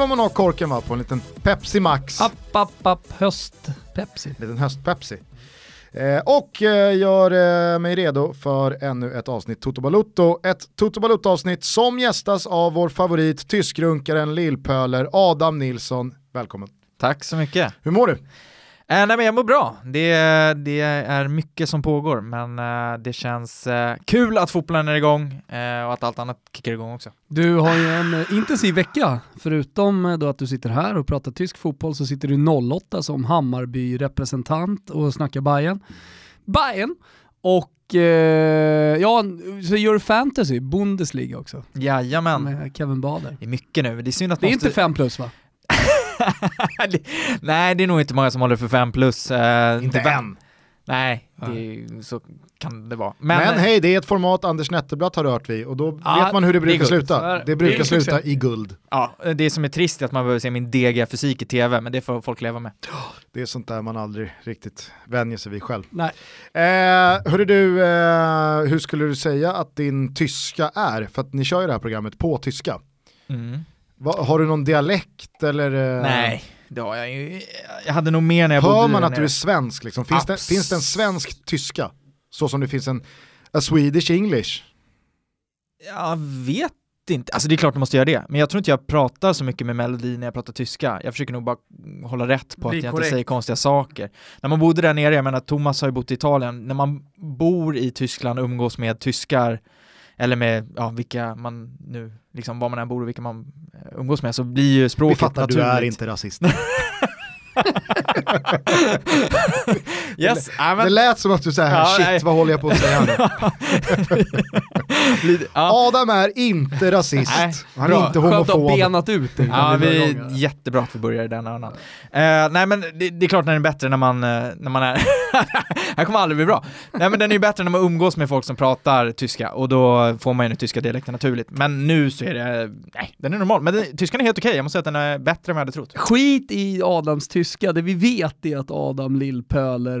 skruvar man av korken va, på en liten Pepsi Max. App, app, app, höst-Pepsi. En liten höst-Pepsi. Eh, och eh, gör eh, mig redo för ännu ett avsnitt Toto Balutto. Ett Toto Balutto-avsnitt som gästas av vår favorit tyskrunkaren Lillpöler Adam Nilsson. Välkommen. Tack så mycket. Hur mår du? Eh, nej men jag mår bra. Det, det är mycket som pågår, men eh, det känns eh, kul att fotbollen är igång och att allt annat kickar igång också. Du har ju en intensiv vecka. Förutom då att du sitter här och pratar tysk fotboll så sitter du 08 som Hammarby-representant och snackar Bayern. Bayern och ja, så gör du fantasy, Bundesliga också. Jajamän. Med Kevin Bader. Det är mycket nu. Det är synd att Det är måste... inte 5 plus va? det, nej, det är nog inte många som håller för 5 plus. Eh, Inte det- än. Nej, det, så kan det vara. Men, Men, hej, det är ett format Anders Nettelblatt har rört vid och då Ja, vet man hur det det brukar sluta. det. Det Det brukar succé. sluta i guld. ja, det som är trist är att man behöver se min degiga fysik i tv, men det får folk leva med. Det är sånt där man aldrig riktigt vänjer sig vid själv. Nej. Eh, hörru du, eh, hur skulle du säga att din tyska är? För att ni kör ju det här programmet på tyska. Mm. Va, har du någon dialekt eller? eh, Nej, det har jag ju. Jag hade nog mer när jag bodde Hör man att du är svensk? Liksom? Finns, det, finns det en svensk tyska? Så som det finns en a Swedish English? Jag vet inte, alltså det är klart du måste göra det, men jag tror inte jag pratar så mycket med melodi när jag pratar tyska. Jag försöker nog bara hålla rätt på att jag korrekt. inte säger konstiga saker. När man bodde där nere, jag menar Thomas har ju bott i Italien, när man bor i Tyskland och umgås med tyskar, eller med, ja, vilka man nu, liksom var man än bor och vilka man eh, umgås med, så blir ju Vi språket fattar, du naturligt. är inte rasist. yes, ja, men, Det lät som att du säger Ja, shit nej. vad håller jag på att säga nu? Ja. Adam är inte rasist, Nej, han är bra. inte Skönt att ha homofob. benat ut det. Ja, vi jättebra att vi börjar i den annan. Eh, nej men det, det är klart när den är bättre när man, eh, när man är, här kommer aldrig bli bra. Nej men den är ju bättre när man umgås med folk som pratar tyska och då får man ju den tyska dialekten naturligt. Men nu så är det, nej den är normal. Men det, tyskan är helt okej, jag måste säga att den är bättre än vad jag hade trott. Skit i Adams tyska, det vi vet är att Adam Lillpöler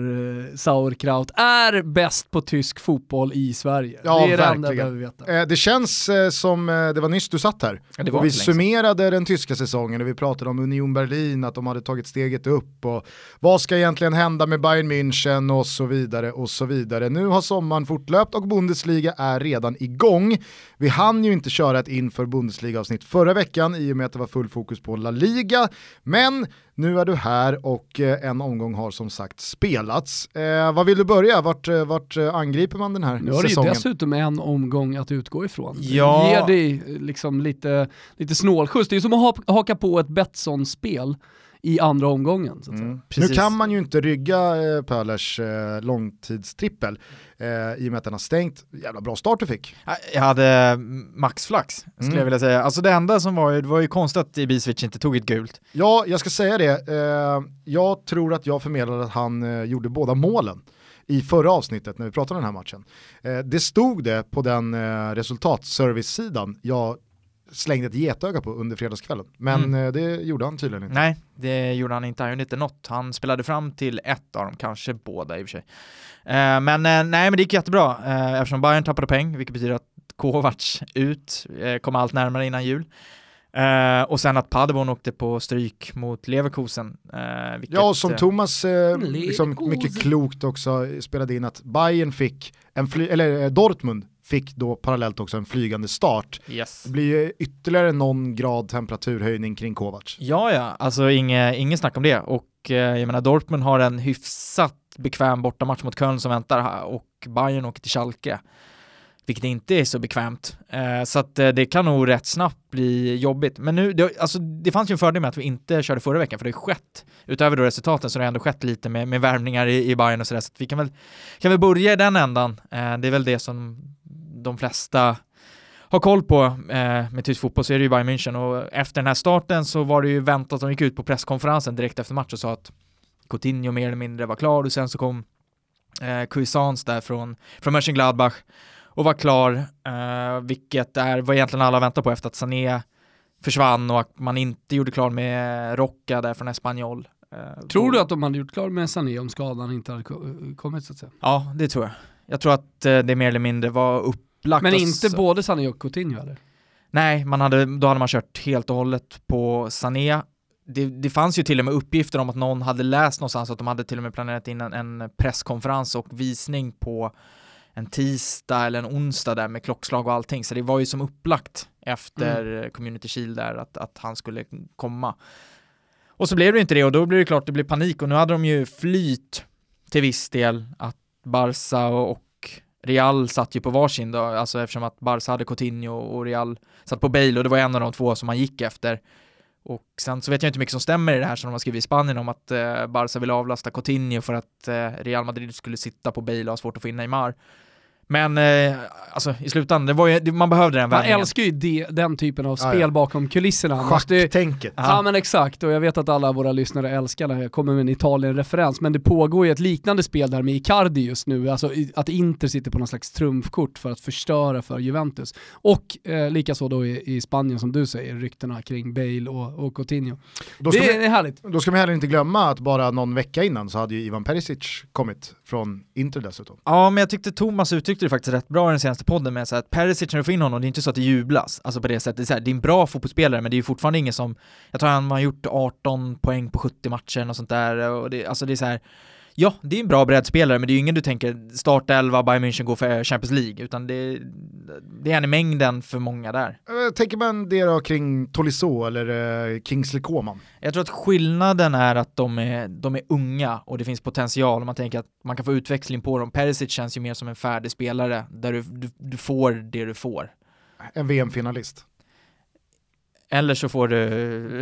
eh, Sauerkraut är bäst på tysk fotboll i Sverige. Ja, det är det enda jag verkligen. behöver veta. Eh, Det känns eh, som, eh, det var nyss du satt här, Ja, det var och vi summerade den tyska säsongen och vi pratade om Union Berlin, att de hade tagit steget upp och vad ska egentligen hända med Bayern München och så vidare och så vidare. Nu har sommaren fortlöpt och Bundesliga är redan igång. Vi hann ju inte köra ett inför Bundesliga-avsnitt förra veckan i och med att det var full fokus på La Liga, men nu är du här och eh, en omgång har som sagt spelats. Eh, vad vill du börja? Vart, eh, vart eh, angriper man den här Nu har du ju säsongen? dessutom en omgång att utgå ifrån. Ja. Det ger dig liksom lite, lite snålskjuts. Det är som att ha- haka på ett Betsson-spel i andra omgången. Så att säga. Mm. Nu kan man ju inte rygga eh, Pölers eh, långtidstrippel eh, i och med att den har stängt. Jävla bra start du fick. Jag hade maxflax, skulle Mm. jag vilja säga. Alltså det enda som var ju, det var ju konstigt att Ibisevic inte tog ett gult. Ja, jag ska säga det. Eh, jag tror att jag förmedlade att han eh, gjorde båda målen i förra avsnittet när vi pratade om den här matchen. Eh, det stod det på den eh, resultatservice-sidan jag slängde ett getöga på under fredagskvällen. Men Mm. eh, det gjorde han tydligen inte. Nej, det gjorde han inte. Han gjorde inte något. Han spelade fram till ett av dem, kanske båda i och för sig. Eh, men eh, nej, men det gick jättebra eh, eftersom Bayern tappade poäng, vilket betyder att Kovacs ut, eh, kom allt närmare innan jul. Eh, och sen att Paderborn åkte på stryk mot Leverkusen. Eh, vilket, Ja, och som Thomas eh, liksom mycket klokt också spelade in att Bayern fick, en fly- eller Dortmund fick då parallellt också en flygande start. Yes. Det blir ju ytterligare någon grad temperaturhöjning kring Kovacs. Ja, ja, alltså inget, ingen snack om det. Och eh, jag menar, Dortmund har en hyfsat bekväm bortamatch mot Köln som väntar här och Bayern åker till Schalke. Vilket inte är så bekvämt. Eh, så att eh, det kan nog rätt snabbt bli jobbigt. Men nu, det, alltså, det fanns ju en fördel med att vi inte körde förra veckan, för det har skett, utöver då resultaten, så har det ändå skett lite med, med värvningar i, i Bayern och sådär. Så att vi kan väl, kan väl börja i den ändan. Eh, det är väl det som de flesta har koll på eh, med tysk fotboll så är det ju Bayern München och efter den här starten så var det ju väntat, de gick ut på presskonferensen direkt efter match och sa att Coutinho mer eller mindre var klar och sen så kom eh, Cuisance där från, från Mönchengladbach och var klar, eh, vilket är vad egentligen alla väntar på efter att Sané försvann och att man inte gjorde klar med Rocca där från Espanyol. Eh, Tror du att de hade gjort klart med Sané om skadan inte hade ko- kommit så att säga? Ja, det tror jag. Jag tror att eh, det mer eller mindre var upplagt. Men inte både Sané och Coutinho eller? Nej, man hade, då hade man kört helt och hållet på Sané. Det, det fanns ju till och med uppgifter om att någon hade läst någonstans att de hade till och med planerat in en, en presskonferens och visning på en tisdag eller en onsdag där med klockslag och allting. Så det var ju som upplagt efter mm. Community Shield där att, att han skulle komma. Och så blev det inte det och då blev det klart det blev panik och nu hade de ju flyt till viss del att Barca och Real satt ju på varsin då, alltså eftersom att Barca hade Coutinho och Real satt på Bale och det var en av de två som man gick efter. Och sen så vet jag inte hur mycket som stämmer i det här som de har skrivit i Spanien om att eh, Barca vill avlasta Coutinho för att eh, Real Madrid skulle sitta på Bale och ha svårt att få in Neymar. Men eh, alltså i slutändan, det var ju, man behövde den vändningen. Man älskar ju de, den typen av spel ja, ja. bakom kulisserna. Schacktänket. Ja men exakt, och jag vet att alla våra lyssnare älskar när jag kommer med en Italien-referens, men det pågår ju ett liknande spel där med Icardi just nu, alltså att Inter sitter på någon slags trumfkort för att förstöra för Juventus. Och eh, likaså då i, i, Spanien som du säger, ryktena kring Bale och, och Coutinho. det vi, är härligt. Då ska man heller inte glömma att bara någon vecka innan så hade ju Ivan Perisic kommit från Inter dessutom. Ja, men jag tyckte Thomas uttryckte det faktiskt rätt bra i den senaste podden med så att Perisic när du får in honom, det är inte så att det jublas, alltså på det sättet, det är, så här, det är en bra fotbollsspelare men det är ju fortfarande ingen som, jag tror han har gjort 18 poäng på 70 matcher och sånt där och det, alltså det är så här Ja, det är en bra breddspelare, men det är ju ingen du tänker starta 11, Bayern München går för Champions League, utan det, det är en i mängden för många där. Eh, tänker man det då kring Tolisso eller uh, Kingsley Coman? Jag tror att skillnaden är att de är, de är unga och det finns potential man tänker att man kan få utväxling på dem. Perisic känns ju mer som en färdig spelare där du, du, du får det du får. En VM-finalist. Eller så får du,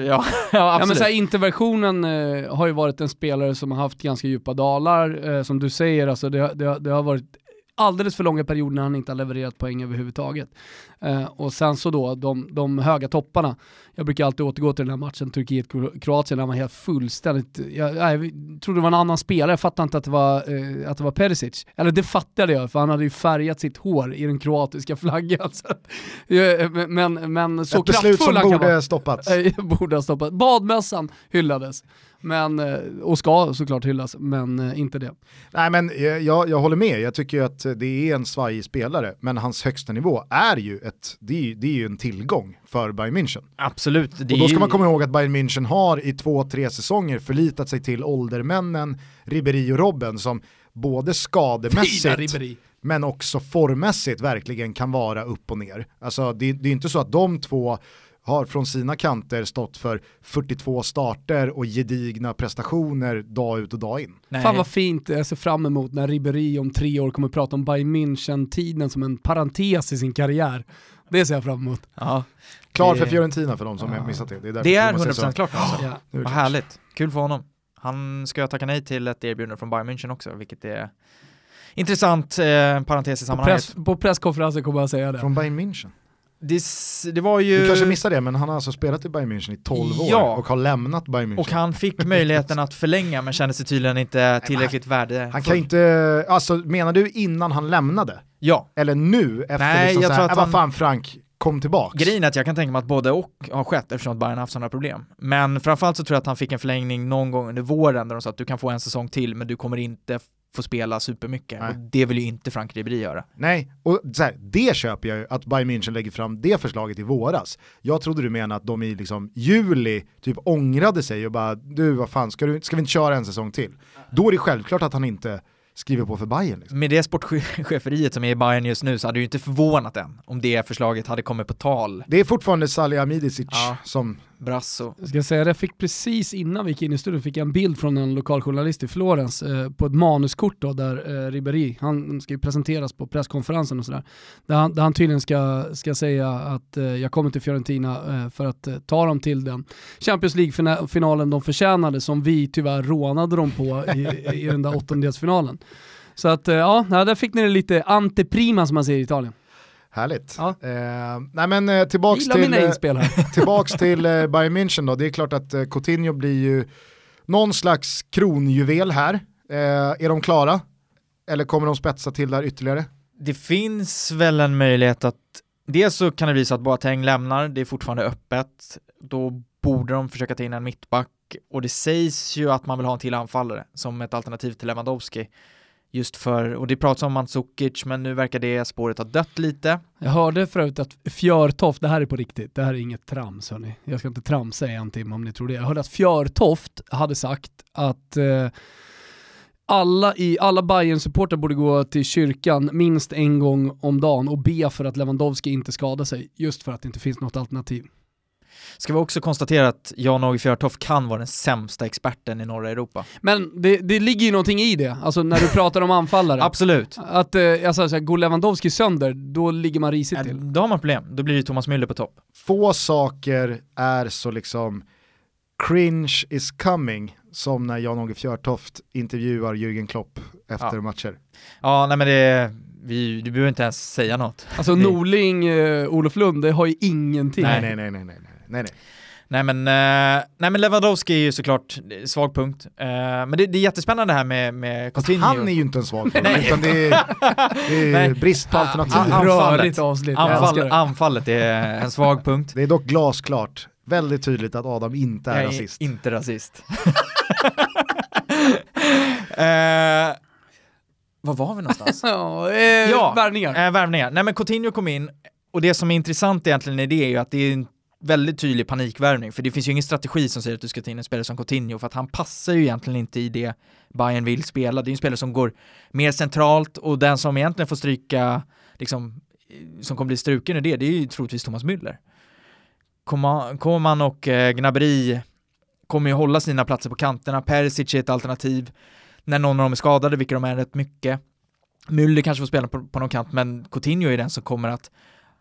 ja, ja absolut. Ja men så här, interversionen eh, har ju varit en spelare som har haft ganska djupa dalar, eh, som du säger, alltså det, det, det har varit alldeles för långa perioder när han inte har levererat poäng överhuvudtaget. Eh, och sen så då, de, de höga topparna. Jag brukar alltid återgå till den här matchen Turkiet-Kroatien när han var helt fullständigt, jag, jag, trodde det var en annan spelare, jag fattade inte att det var, eh, att det var Perisic. Eller det fattade jag, för han hade ju färgat sitt hår i den kroatiska flaggan. Så, men, men så Ett beslut som borde ha stoppats. borde ha stoppats. Badmössan hyllades. Men, eh, och ska såklart hyllas, men eh, inte det. Nej men eh, jag, jag håller med, jag tycker att det är en svajig spelare, men hans högsta nivå är ju, ett, det är, det är ju en tillgång för Bayern München. Absolut. Och då ska man komma ihåg att Bayern München har i två, tre säsonger förlitat sig till åldermännen Ribéry och Robben som både skademässigt men också formmässigt verkligen kan vara upp och ner. Alltså det, det är inte så att de två har från sina kanter stått för 42 starter och gedigna prestationer dag ut och dag in. Nej. Fan vad fint, jag ser fram emot när Ribéry om tre år kommer prata om Bayern München-tiden som en parentes i sin karriär. Det ser jag fram emot. Ja. Klar för Fiorentina för de som ja. missat det. Det är, det är 100% klart alltså. Ja. Vad härligt, kul för honom. Han ska tacka nej till ett erbjudande från Bayern München också, vilket är intressant eh, parentes i sammanhanget. På, press, på presskonferensen kommer jag säga det. Från Bayern München? Det, det, var ju... Du kanske missade det, men han har alltså spelat i Bayern München i 12 ja. år och har lämnat Bayern München. Och han fick möjligheten att förlänga men kände sig tydligen inte tillräckligt värde. Han kan inte, alltså menar du innan han lämnade? Ja. Eller nu efter Nej, liksom jag tror att han... vad fan Frank, kom tillbaka. Grejen är att jag kan tänka mig att både och har skett eftersom att Bayern haft sådana problem. Men framförallt så tror jag att han fick en förlängning någon gång under våren där de sa att du kan få en säsong till men du kommer inte få spela supermycket. Och det vill ju inte Frank Ribéry göra. Nej, och så här, det köper jag ju att Bayern München lägger fram det förslaget i våras. Jag trodde du menade att de i liksom juli typ ångrade sig och bara du vad fan, ska, du, ska vi inte köra en säsong till? Då är det självklart att han inte skriver på för Bayern. Liksom. Med det sportcheferiet som är i Bayern just nu så hade det ju inte förvånat än om det förslaget hade kommit på tal. Det är fortfarande Salih Amidicic ja. som Brasso. Jag ska säga, jag fick precis innan vi gick in i studion fick jag en bild från en lokaljournalist i Florens eh, på ett manuskort då, där eh, Ribéry, han ska ju presenteras på presskonferensen och sådär, där han, där han tydligen ska, ska säga att eh, jag kommer till Fiorentina eh, för att eh, ta dem till den Champions League-finalen de förtjänade som vi tyvärr rånade dem på i, i den där åttondelsfinalen. Så att eh, ja, där fick ni det lite anteprima som man säger i Italien. Härligt. Ja. Eh, nej men eh, tillbaks till, eh, tillbaks till eh, Bayern München då. Det är klart att eh, Coutinho blir ju någon slags kronjuvel här. Eh, är de klara? Eller kommer de spetsa till där ytterligare? Det finns väl en möjlighet att dels så kan det bli så att Boateng lämnar, det är fortfarande öppet. Då borde de försöka ta in en mittback och det sägs ju att man vill ha en till anfallare som ett alternativ till Lewandowski. Just för, och det pratas om Mandzukic, men nu verkar det spåret ha dött lite. Jag hörde förut att Fjörtoft, det här är på riktigt, det här är inget trams hörni. Jag ska inte tramsa i en timme om ni tror det. Jag hörde att Fjörtoft hade sagt att eh, alla, i, alla bayern supportrar borde gå till kyrkan minst en gång om dagen och be för att Lewandowski inte skadar sig, just för att det inte finns något alternativ. Ska vi också konstatera att Jan-Åge Fjörtoft kan vara den sämsta experten i norra Europa. Men det, det ligger ju någonting i det, alltså när du pratar om anfallare. Absolut. Att, alltså, så här, går Lewandowski sönder, då ligger man risigt Ja, till. Då har man problem, då blir det Thomas Müller på topp. Få saker är så liksom cringe is coming som när Jan-Åge Fjörtoft intervjuar Jürgen Klopp efter Ja. matcher. Ja, nej men det, vi, du behöver inte ens säga något. Alltså Norling, eh, Olof Lund, det har ju ingenting. Nej, nej, nej, nej, nej, nej, nej. Nej men, eh, nej men Lewandowski är ju såklart svag punkt. Eh, men det, det är jättespännande här med, med Coutinho. han är ju inte en svag punkt, Nej. utan det är, det är brist på alternativ. Ah, ah, anfallet. Rörigt avsnitt, jag älskar Anfall, det. anfallet är en svag punkt. Det är dock glasklart, väldigt tydligt att Adam inte är Jag är rasist. inte rasist. eh, var var vi någonstans? Ja, eh, Ja, värvningar. Eh, värvningar. Nej men Coutinho kom in, och det som är intressant egentligen i det är ju att det är en väldigt tydlig panikvärvning, för det finns ju ingen strategi som säger att du ska ta in en spelare som Coutinho, för att han passar ju egentligen inte i det Bayern vill spela. Det är ju en spelare som går mer centralt, och den som egentligen får stryka, liksom, eh, som kommer bli struken i det, det är ju troligtvis Thomas Müller. Coman Koman och eh, Gnabry kommer ju hålla sina platser på kanterna, Perisic är ett alternativ, när någon av dem är skadade, vilket de är rätt mycket. Müller kanske får spela på, på någon kant, men Coutinho är den som kommer att,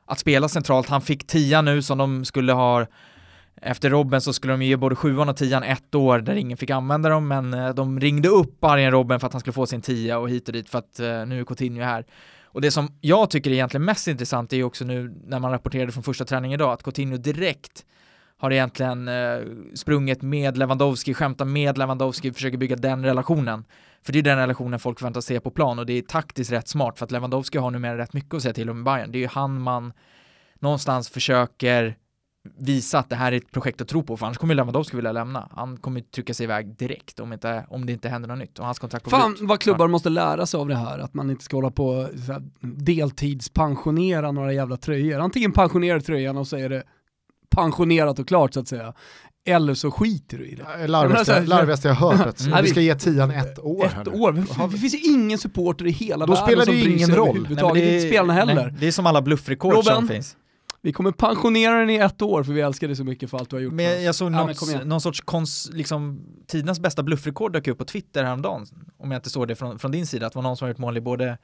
att spela centralt. Han fick tia nu som de skulle ha efter Robben så skulle de ge både sjuan och tian ett år där ingen fick använda dem, men eh, de ringde upp Arjen Robben för att han skulle få sin tia och hit och dit för att eh, nu är Coutinho här. Och det som jag tycker är egentligen mest intressant är ju också nu när man rapporterade från första träningen idag att Coutinho direkt har egentligen eh, sprungit med Lewandowski, skämtar med Lewandowski, försöker bygga den relationen. För det är den relationen folk förväntas se på plan och det är taktiskt rätt smart för att Lewandowski har numera rätt mycket att säga till om i Bayern. Det är ju han man någonstans försöker visa att det här är ett projekt att tro på, för annars kommer Lewandowski vilja lämna. Han kommer trycka sig iväg direkt om, inte, om det inte händer något nytt och hans kontrakt går Fan ut. vad klubbar måste lära sig av det här, att man inte ska hålla på här, deltidspensionera några jävla tröjor. Antingen pensionera tröjan och så är det pensionerat och klart så att säga. Eller så skiter du i det. Ja, Larvigaste, larvigaste jag hört, Mm. vi ska ge tian ett år. Ett år? Det finns ju ingen supporter i hela Då världen spelar det som ju bryr ingen sig roll. överhuvudtaget, inte spelarna heller. nej, det är som alla bluffrekord som Robben. finns. Vi kommer pensionera den i ett år för vi älskar dig så mycket för allt du har gjort Men jag, såg Ja, men något, igen. någon sorts kons, liksom, tidernas bästa bluffrekord dök upp på Twitter häromdagen. Om jag inte såg det från, från din sida, att det var någon som har gjort mål i både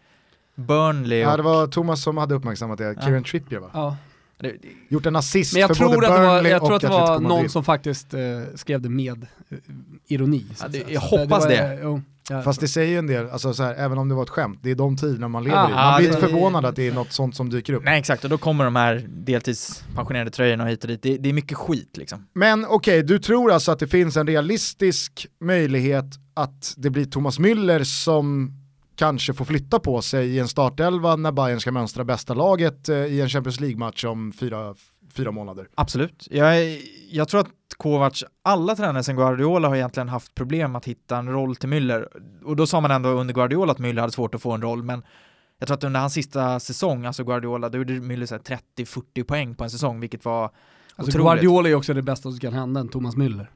Burnley och... Ja, det var Thomas som hade uppmärksammat det, Kieran Trippier va? Ja. Gjort en assist Men jag för tror både att det var, Burnley jag tror att det var någon som faktiskt eh, skrev det med eh, ironi. så Ja, det- jag hoppas det. ja. Fast det säger ju en del, alltså så här, även om det var ett skämt, det är de tiderna man lever Ah, i. Man blir inte förvånad att det är något sånt som dyker upp. nej exakt, och då kommer de här deltidspensionerade tröjorna hit och dit. Det, det är mycket skit liksom. Men okej, du tror alltså att det finns en realistisk möjlighet att det blir Thomas Müller som kanske får flytta på sig i en startelva när Bayern ska mönstra bästa laget eh, i en Champions League-match om fyra, fyra månader. Absolut. Jag, jag tror att Kovac, alla tränare sen Guardiola har egentligen haft problem att hitta en roll till Müller. Och då sa man ändå under Guardiola att Müller hade svårt att få en roll, men jag tror att under hans sista säsong, alltså Guardiola, då gjorde Müller så här 30-40 poäng på en säsong, vilket var Alltså otroligt. Guardiola är också det bästa som kan hända en Thomas Müller.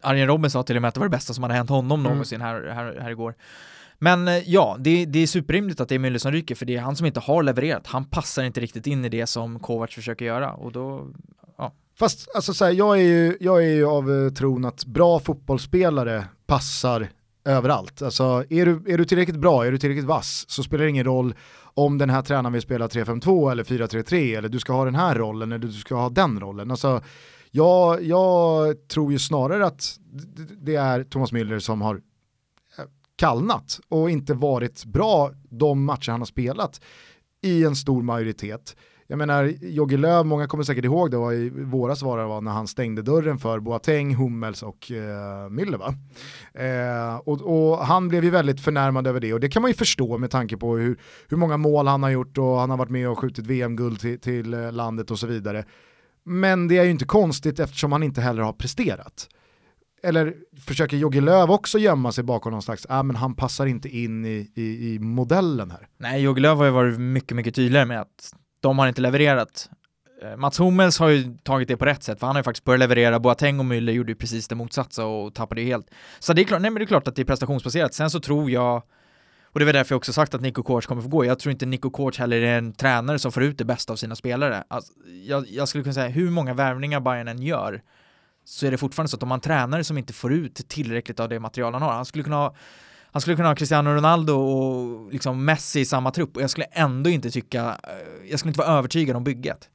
Arjen Robben sa till och med att det var det bästa som hade hänt honom Mm. någonsin här, här, här igår. Men eh, ja, det, det är superrimligt att det är Müller som ryker, för det är han som inte har levererat. Han passar inte riktigt in i det som Kovac försöker göra, och då ja. Fast alltså så här, jag, är ju, jag är ju av eh, tron att bra fotbollsspelare passar överallt. Alltså, är, du, är du tillräckligt bra, är du tillräckligt vass så spelar det ingen roll om den här tränaren vill spela 3-5-2 eller 4-3-3 eller du ska ha den här rollen eller du ska ha den rollen. Alltså, jag, jag tror ju snarare att det är Thomas Müller som har kallnat och inte varit bra de matcher han har spelat i en stor majoritet. Jag menar, Jogge Löw, många kommer säkert ihåg det, var i våras var det var när han stängde dörren för Boateng, Hummels och eh, Müller va? Eh, och, och han blev ju väldigt förnärmad över det och det kan man ju förstå med tanke på hur, hur många mål han har gjort och han har varit med och skjutit VM-guld till, till eh, landet och så vidare. Men det är ju inte konstigt eftersom han inte heller har presterat eller försöker Jogge Löv också gömma sig bakom någon slags, ah, men han passar inte in i, i, i modellen här? Nej, Jogge Löv har ju varit mycket, mycket tydligare med att de har inte levererat. Eh, Mats Hummels har ju tagit det på rätt sätt, för han har ju faktiskt börjat leverera. Boateng och Müller gjorde ju precis det motsatta och tappade ju helt. Så det är klart, nej men det är klart att det är prestationsbaserat. Sen så tror jag, och det var därför jag också sagt att Nico Kovac kommer få gå. Jag tror inte Nico Kovac heller är en tränare som får ut det bästa av sina spelare. Alltså, jag, jag skulle kunna säga hur många värvningar Bayern än gör, så är det fortfarande så att om man tränare som inte får ut tillräckligt av det material han har, han skulle kunna ha han skulle kunna ha Cristiano Ronaldo och liksom Messi i samma trupp och jag skulle ändå inte tycka, eh, jag skulle inte vara övertygad om bygget.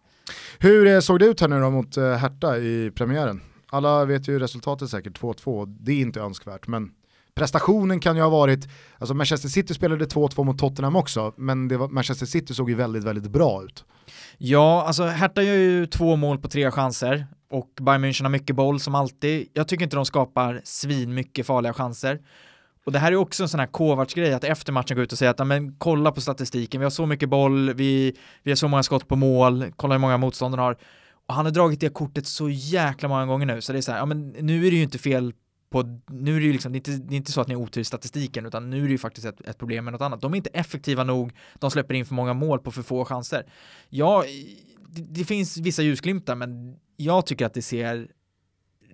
Hur eh, såg det ut här nu då mot eh, Hertha i premiären? Alla vet ju resultatet säkert, 2-2, det är inte önskvärt, men prestationen kan ju ha varit, alltså Manchester City spelade 2-2 mot Tottenham också, men var, Manchester City såg ju väldigt, väldigt bra ut. Ja, alltså Hertha gör ju två mål på tre chanser och Bayern München har mycket boll som alltid. Jag tycker inte de skapar svin mycket farliga chanser. Och det här är också en sån här Kovacs-grej, att efter matchen gå ut och säga att men, kolla på statistiken, vi har så mycket boll, vi, vi har så många skott på mål, kolla hur många motståndarna har. Och han har dragit det kortet så jäkla många gånger nu, så det är så här, ja men nu är det ju inte fel på, nu är det ju liksom, det är inte, det är inte så att ni har otur i statistiken, utan nu är det ju faktiskt ett, ett problem med något annat. De är inte effektiva nog, de släpper in för många mål på för få chanser. Ja, det, det finns vissa ljusglimtar, men jag tycker att det ser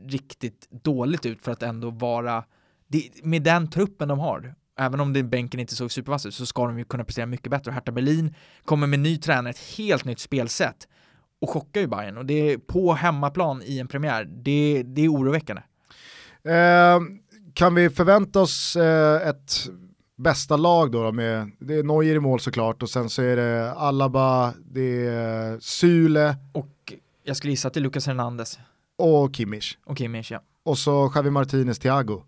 riktigt dåligt ut för att ändå vara det, med den truppen de har, även om den bänken inte såg supervass ut, så ska de ju kunna prestera mycket bättre. Och Hertha Berlin kommer med ny tränare, ett helt nytt spelsätt och chockar ju Bayern och det är på hemmaplan i en premiär. Det, det är oroväckande. Eh, kan vi förvänta oss eh, ett bästa lag då, då, med, det är Neuer i mål såklart och sen så är det Alaba, det är Sule. Och jag skulle gissa är Lucas Hernandez. Och Kimmich. Och Kimmich ja. Och så Javi Martinez, Thiago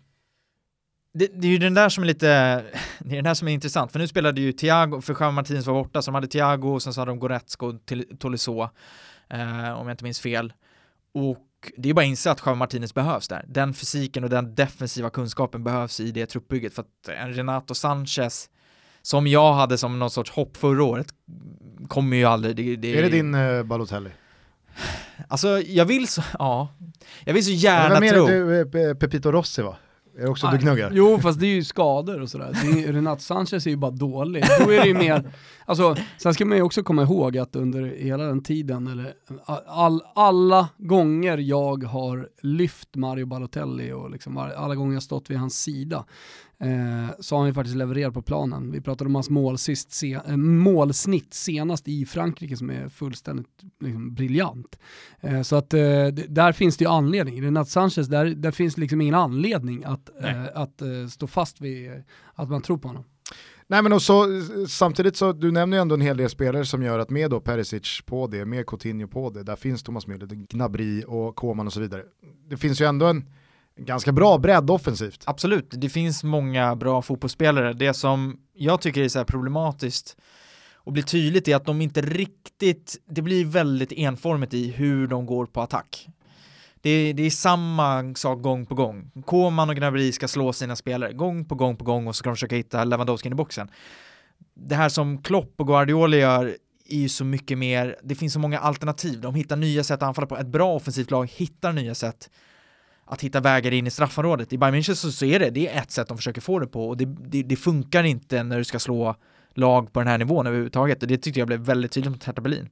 det, det, är ju den där som är lite, det är den där som är intressant, för nu spelade ju Thiago, för Jean Martins var borta, så de hade Thiago och sen så hade de Goretzko och Tolisso, eh, om jag inte minns fel. Och det är bara att inse att Jean Martinez behövs där. Den fysiken och den defensiva kunskapen behövs i det truppbygget, för att en Renato Sanchez, som jag hade som någon sorts hopp förra året, kommer ju aldrig... Det, det... Är det din uh, Balotelli? Alltså, jag vill så, ja. Jag vill så gärna tro... Du, Pepito Rossi va? Är det också du gnuggar? Jo, fast det är ju skador och sådär. Är, Renat Sanchez är ju bara dålig. Då är det ju mer, alltså, sen ska man ju också komma ihåg att under hela den tiden, eller all, alla gånger jag har lyft Mario Balotelli och liksom alla gånger jag stått vid hans sida, eh, så har han ju faktiskt levererat på planen. Vi pratade om hans målsist, se, eh, målsnitt senast i Frankrike som är fullständigt liksom, briljant. Eh, så att eh, där finns det ju anledning. Renat Sanchez, där, där finns liksom ingen anledning att, eh, att eh, stå fast vid att man tror på honom. Nej men också, samtidigt så, du nämner ju ändå en hel del spelare som gör att med då Perisic på det, med Coutinho på det, där finns Thomas Müller, Gnabry och Koman och så vidare. Det finns ju ändå en, ganska bra bredd offensivt. Absolut, det finns många bra fotbollsspelare. Det som jag tycker är så problematiskt och blir tydligt är att de inte riktigt, det blir väldigt enformigt i hur de går på attack. Det är, det är samma sak gång på gång. Koman och Gnabry ska slå sina spelare gång på gång på gång och så ska de försöka hitta Lewandowski i boxen. Det här som Klopp och Guardiola gör är ju så mycket mer, det finns så många alternativ, de hittar nya sätt att anfalla på. Ett bra offensivt lag hittar nya sätt att hitta vägar in i straffområdet. I Bayern München så, så är det, det är ett sätt de försöker få det på och det, det, det, funkar inte när du ska slå lag på den här nivån överhuvudtaget och det tyckte jag blev väldigt tydligt mot Hertha Berlin.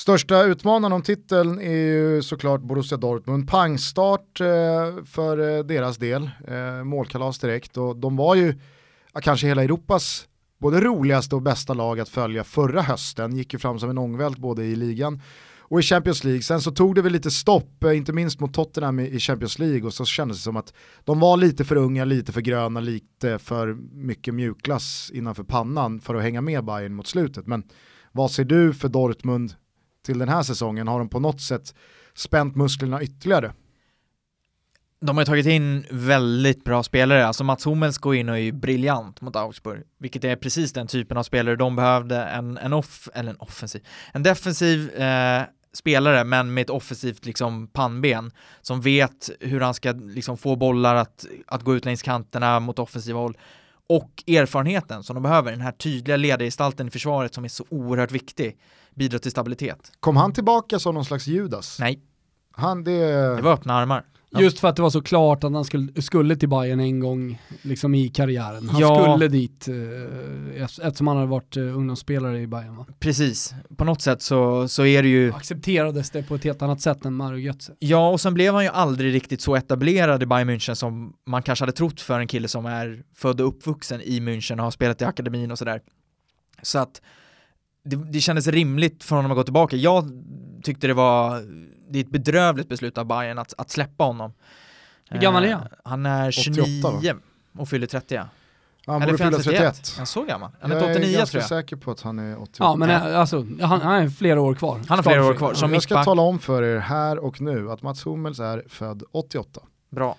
Största utmanaren om titeln är ju såklart Borussia Dortmund. Pangstart eh, för eh, deras del, eh, målkalas direkt och de var ju kanske hela Europas både roligaste och bästa lag att följa förra hösten, gick ju fram som en ångvält både i ligan och i Champions League. Sen så tog det väl lite stopp, eh, inte minst mot Tottenham i Champions League och så kändes det som att de var lite för unga, lite för gröna, lite för mycket mjukglass innanför pannan för att hänga med Bayern mot slutet. Men vad ser du för Dortmund till den här säsongen? Har de på något sätt spänt musklerna ytterligare? De har tagit in väldigt bra spelare, alltså Mats Hummels går in och är ju briljant mot Augsburg, vilket är precis den typen av spelare de behövde, en, en off, eller en offensiv, en defensiv eh, spelare men med ett offensivt liksom pannben som vet hur han ska liksom få bollar att, att gå ut längs kanterna mot offensiva håll och erfarenheten som de behöver, den här tydliga ledargestalten i försvaret som är så oerhört viktig, bidrar till stabilitet. Kom han tillbaka som någon slags Judas? Nej. Han, det... det var öppna armar. Just för att det var så klart att han skulle, skulle till Bayern en gång liksom i karriären. Han Ja. skulle dit eh, eftersom han hade varit eh, ungdomsspelare i Bayern va? Precis, på något sätt så, så är det ju Accepterades det på ett helt annat sätt än Mario Götze. Ja, och sen blev han ju aldrig riktigt så etablerad i Bayern München som man kanske hade trott för en kille som är född och uppvuxen i München och har spelat i akademin och sådär. Så att det, det kändes rimligt för honom att gå tillbaka. Jag tyckte det var, det är ett bedrövligt beslut av Bayern att, att släppa honom. Hur gammal är Eh, han? Han är 29 88, och fyller 30 ja. Han borde fylla 31. 31. Han är så gammal. Han är Jag är 89 ganska tror jag. säker på att han är 88. Ja men Ja. eh, alltså, han, han är flera år kvar. Han har flera år kvar. Som jag ska tala om för er här och nu att Mats Hummels är född 88. Bra.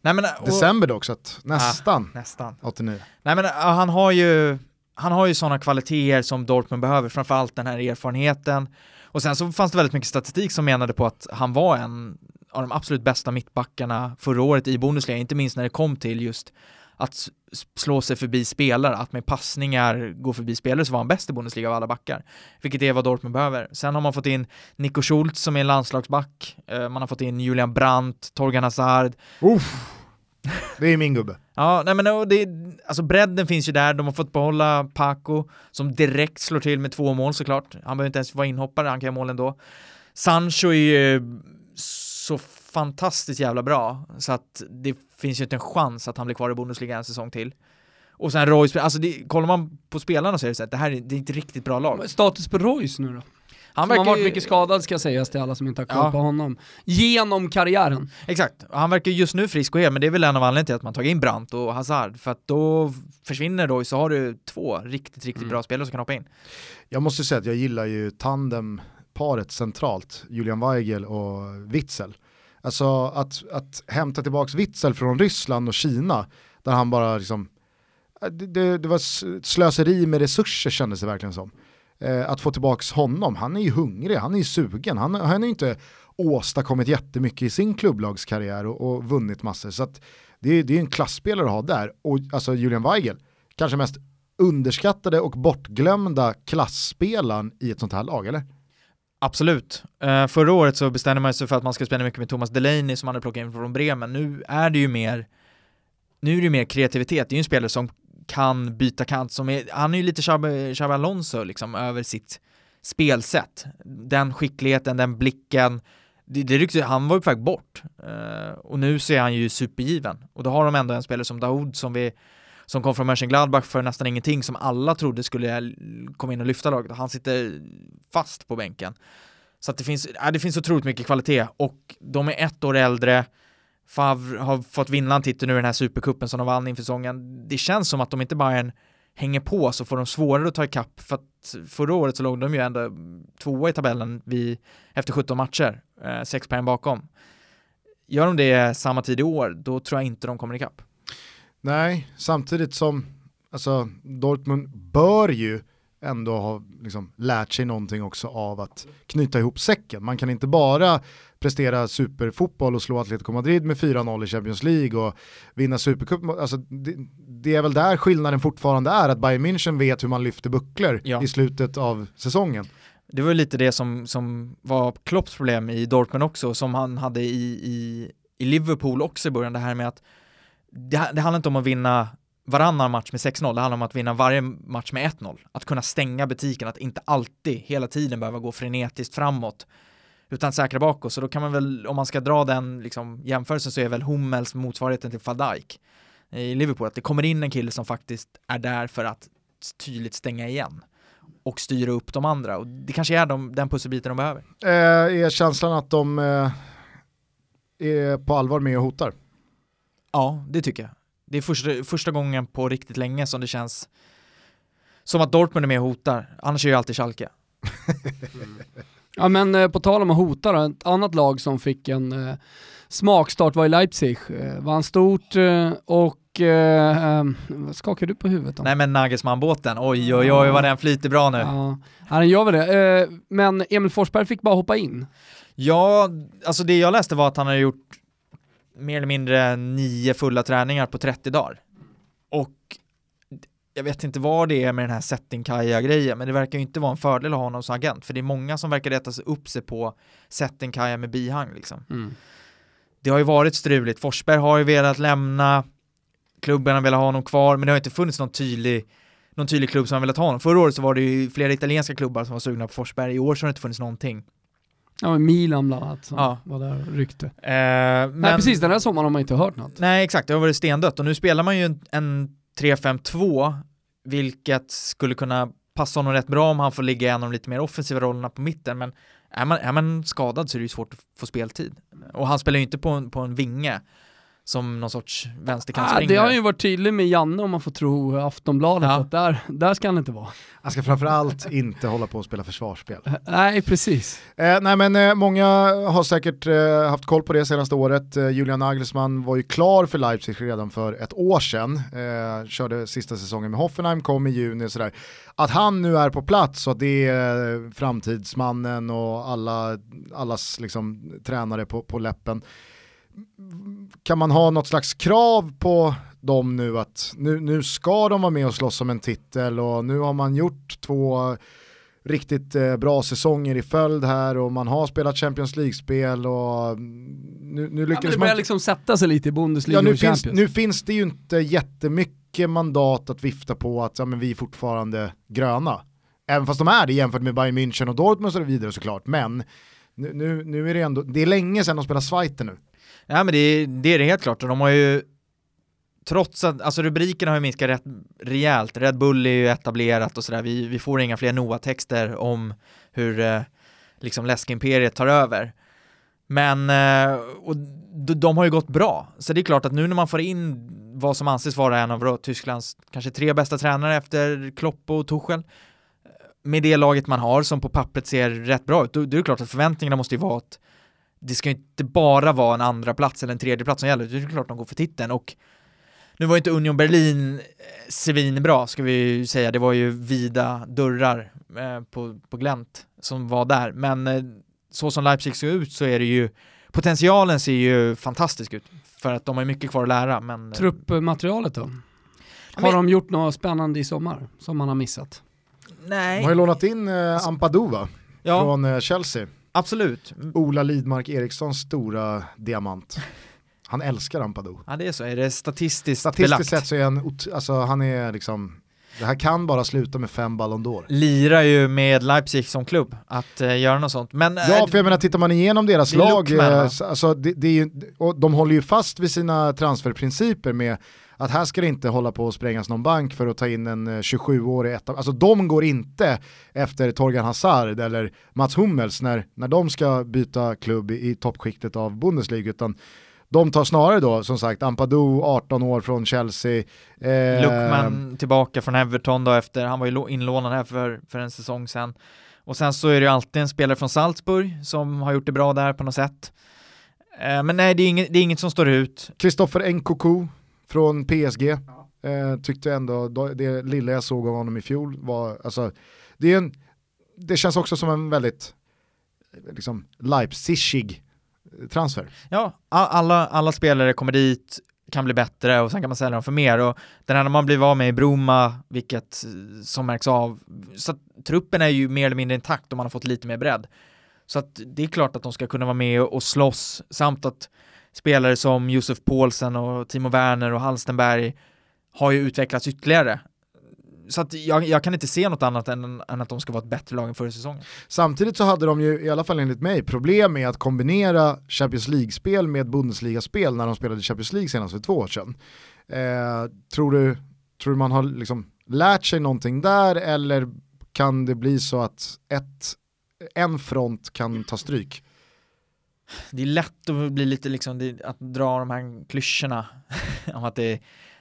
Nej men, och, December dock, så att nästan nästan. 89. Nej men ja, han har ju, han har ju sådana kvaliteter som Dortmund behöver, framförallt den här erfarenheten. Och sen så fanns det väldigt mycket statistik som menade på att han var en av de absolut bästa mittbackarna förra året i Bundesliga, inte minst när det kom till just att slå sig förbi spelare, att med passningar gå förbi spelare så var han bäst i Bundesliga av alla backar. Vilket är vad Dortmund behöver. Sen har man fått in Nico Schultz som är en landslagsback, eh, man har fått in Julian Brandt, Torgan Hazard, Uff. Det är min gubbe. Ja, nej men och det, alltså bredden finns ju där, de har fått behålla Paco som direkt slår till med två mål såklart. Han behöver inte ens vara inhoppare, han kan göra mål ändå. Sancho är ju så fantastiskt jävla bra så att det finns ju inte en chans att han blir kvar i Bundesliga en säsong till. Och sen Royce, alltså det, kollar man på spelarna så är det så att det här är, det är inte riktigt bra lag. Status på Royce nu då? Han Han har verkar varit mycket skadad ska sägas till alla som inte har koll Ja. på honom. Genom karriären. Exakt, han verkar just nu frisk och hel, men det är väl en av anledningarna till att man tagit in Brandt och Hazard, för att då försvinner Royce så har du två riktigt, riktigt Mm. bra spelare som kan hoppa in. Jag måste säga att jag gillar ju tandem-paret centralt, Julian Weigel och Witzel. Alltså att, att hämta tillbaka Witzel från Ryssland och Kina, där han bara liksom, det, det, det var slöseri med resurser kändes det verkligen som. Eh, att få tillbaka honom, han är ju hungrig, han är ju sugen, han, han har ju inte åstadkommit jättemycket i sin klubblagskarriär och, och vunnit massor. Så att det, är- det är en klassspelare att ha där. Och alltså Julian Weigel, kanske mest underskattade och bortglömda klassspelaren i ett sånt här lag, eller? Absolut. Uh, förra året så bestämde man sig för att man ska spela mycket med Thomas Delaney som man hade plockat in från Bremen. Nu är det ju mer, nu är det ju mer kreativitet. Det är ju en spelare som kan byta kant, som är, han är ju lite Xabi Alonso liksom över sitt spelsätt. Den skickligheten, den blicken, det, det ryckte, han var ju på väg bort. Uh, och nu ser han ju supergiven. Och då har de ändå en spelare som Daoud som vi som kom från Mönchengladbach för nästan ingenting, som alla trodde skulle komma in och lyfta laget. Han sitter fast på bänken. Så att det finns, äh, det finns otroligt mycket kvalitet och de är ett år äldre. Favre har fått vinna en titel nu i den här supercupen som de vann inför säsongen. Det känns som att om inte Bayern hänger på så får de svårare att ta ikapp för att förra året så låg de ju ändå tvåa i tabellen vid, efter 17 matcher, eh, sex poäng bakom. Gör de det samma tid i år, då tror jag inte de kommer ikapp. Nej, samtidigt som alltså, Dortmund bör ju ändå ha liksom, lärt sig någonting också av att knyta ihop säcken. Man kan inte bara prestera superfotboll och slå Atletico Madrid med 4-0 i Champions League och vinna supercup. Alltså, det, det är väl där skillnaden fortfarande är, att Bayern München vet hur man lyfter bucklor Ja. i slutet av säsongen. Det var lite det som, som var Klopps problem i Dortmund också, som han hade i, i, i Liverpool också i början, det här med att det, det handlar inte om att vinna varannan match med 6-0, det handlar om att vinna varje match med 1-0. Att kunna stänga butiken, att inte alltid, hela tiden behöva gå frenetiskt framåt, utan säkra bakåt. Så då kan man väl, om man ska dra den liksom, jämförelsen så är väl Hummels motsvarigheten till Van Dijk i Liverpool, att det kommer in en kille som faktiskt är där för att tydligt stänga igen och styra upp de andra. Och det kanske är de, den pusselbiten de behöver. Eh, är känslan att de eh, är på allvar med och hotar? Ja, det tycker jag. Det är första, första gången på riktigt länge som det känns som att Dortmund är med och hotar. Annars är ju alltid Schalke. Ja men eh, på tal om att hota då, ett annat lag som fick en eh, smakstart var i Leipzig. Eh, vann stort eh, och eh, eh, vad skakar du på huvudet om? Nej men Nagelsmann-båten, oj oj oj vad den flyter bra nu. Ja, ja, den gör väl det. Eh, men Emil Forsberg fick bara hoppa in. Ja, alltså det jag läste var att han har gjort mer eller mindre nio fulla träningar på 30 dagar. Och jag vet inte vad det är med den här Settinkaja-grejen, men det verkar ju inte vara en fördel att ha honom som agent, för det är många som verkar reta sig upp sig på Settinkaja med bihang liksom. det har ju varit struligt. Forsberg har ju velat lämna, klubben har velat ha honom kvar, men det har inte funnits någon tydlig någon tydlig klubb som har velat ha honom. Förra året så var det ju flera italienska klubbar som var sugna på Forsberg, i år så har det inte funnits någonting. Ja, Milan bland annat som ja. var där och ryckte. Eh, men... Nej precis, den här sommaren har man inte hört något. Nej exakt, det har varit stendött och nu spelar man ju en, en 3-5-2 vilket skulle kunna passa honom rätt bra om han får ligga i en av de lite mer offensiva rollerna på mitten men är man, är man skadad så är det ju svårt att få speltid. Och han spelar ju inte på en, på en vinge som någon sorts vänsterkantsspringare. Ah, det har ju varit tydligt med Janne om man får tro Aftonbladet ja. att där, där ska han inte vara. Han ska framförallt inte hålla på och spela försvarsspel. Nej, precis. Eh, nej men eh, många har säkert eh, haft koll på det senaste året. Eh, Julian Nagelsmann var ju klar för Leipzig redan för ett år sedan. Eh, körde sista säsongen med Hoffenheim, kom i juni och sådär. Att han nu är på plats och att det är eh, framtidsmannen och alla, allas liksom, tränare på, på läppen kan man ha något slags krav på dem nu att nu, nu ska de vara med och slåss om en titel och nu har man gjort två riktigt eh, bra säsonger i följd här och man har spelat Champions League-spel och nu, nu lyckades ja, det börjar man... liksom sätta sig lite i Bundesliga ja, nu och finns, Nu finns det ju inte jättemycket mandat att vifta på att ja, men vi är fortfarande gröna. Även fast de är det jämfört med Bayern München och Dortmund och så vidare såklart. Men nu, nu, nu är det ändå, det är länge sedan de spelade Schweizer nu. Ja men det, det är det helt klart. Och de har ju trots att, alltså rubrikerna har ju minskat rätt rejält, Red Bull är ju etablerat och sådär, vi, vi får inga fler NOA-texter om hur eh, liksom läskimperiet tar över. Men, eh, och de, de har ju gått bra, så det är klart att nu när man får in vad som anses vara en av då, Tysklands kanske tre bästa tränare efter Klopp och Tuchel, eh, med det laget man har som på pappret ser rätt bra ut, då, då är det klart att förväntningarna måste ju vara att det ska inte bara vara en andra plats eller en tredje plats som gäller, det är klart de går för titeln och nu var ju inte Union Berlin eh, svinbra ska vi ju säga, det var ju vida dörrar eh, på, på glänt som var där, men eh, så som Leipzig ser ut så är det ju potentialen ser ju fantastisk ut för att de har mycket kvar att lära. Men... Truppmaterialet då? Har men... de gjort något spännande i sommar som man har missat? Nej. De har ju lånat in eh, Ampadu va? Ja. Från eh, Chelsea. Absolut. Ola Lidmark Erikssons stora diamant. Han älskar Ampadu. Ja det är så, är det statistiskt Statistiskt belagt? sett så är han, alltså han är liksom, det här kan bara sluta med fem Ballon d'Or. Lirar ju med Leipzig som klubb att uh, göra något sånt. Men, ja, äh, för jag menar tittar man igenom deras lag, eh, alltså, det, det är ju, och de håller ju fast vid sina transferprinciper med att här ska det inte hålla på att sprängas någon bank för att ta in en 27-årig eh, etta. Alltså de går inte efter Torgan Hazard eller Mats Hummels när, när de ska byta klubb i, i toppskiktet av Bundesliga utan de tar snarare då, som sagt, Ampadu, 18 år från Chelsea. Eh, Luckman tillbaka från Everton då efter, han var ju inlånad här för, för en säsong sedan. Och sen så är det ju alltid en spelare från Salzburg som har gjort det bra där på något sätt. Eh, men nej, det är, inget, det är inget som står ut. Kristoffer Nkoku från PSG. Ja. Eh, tyckte ändå, det lilla jag såg av honom i fjol var, alltså, det, är en, det känns också som en väldigt liksom, Leipzigig transfer. Ja, alla, alla spelare kommer dit, kan bli bättre och sen kan man sälja dem för mer och den här man blir av med i Broma, vilket som märks av, så att truppen är ju mer eller mindre intakt och man har fått lite mer bredd. Så att det är klart att de ska kunna vara med och slåss samt att spelare som Josef Paulsen och Timo Werner och Halstenberg har ju utvecklats ytterligare. Så att jag, jag, kan inte se något annat än, än, att de ska vara ett bättre lag än förra säsongen. Samtidigt så hade de ju, i alla fall enligt mig, problem med att kombinera Champions League-spel med Bundesliga-spel när de spelade Champions League senast för två år sedan. Eh, tror, du, tror du man har liksom lärt sig någonting där eller kan det bli så att ett, en front kan ta stryk? Det är lätt att bli lite liksom, det, att dra de här klyschorna om att det,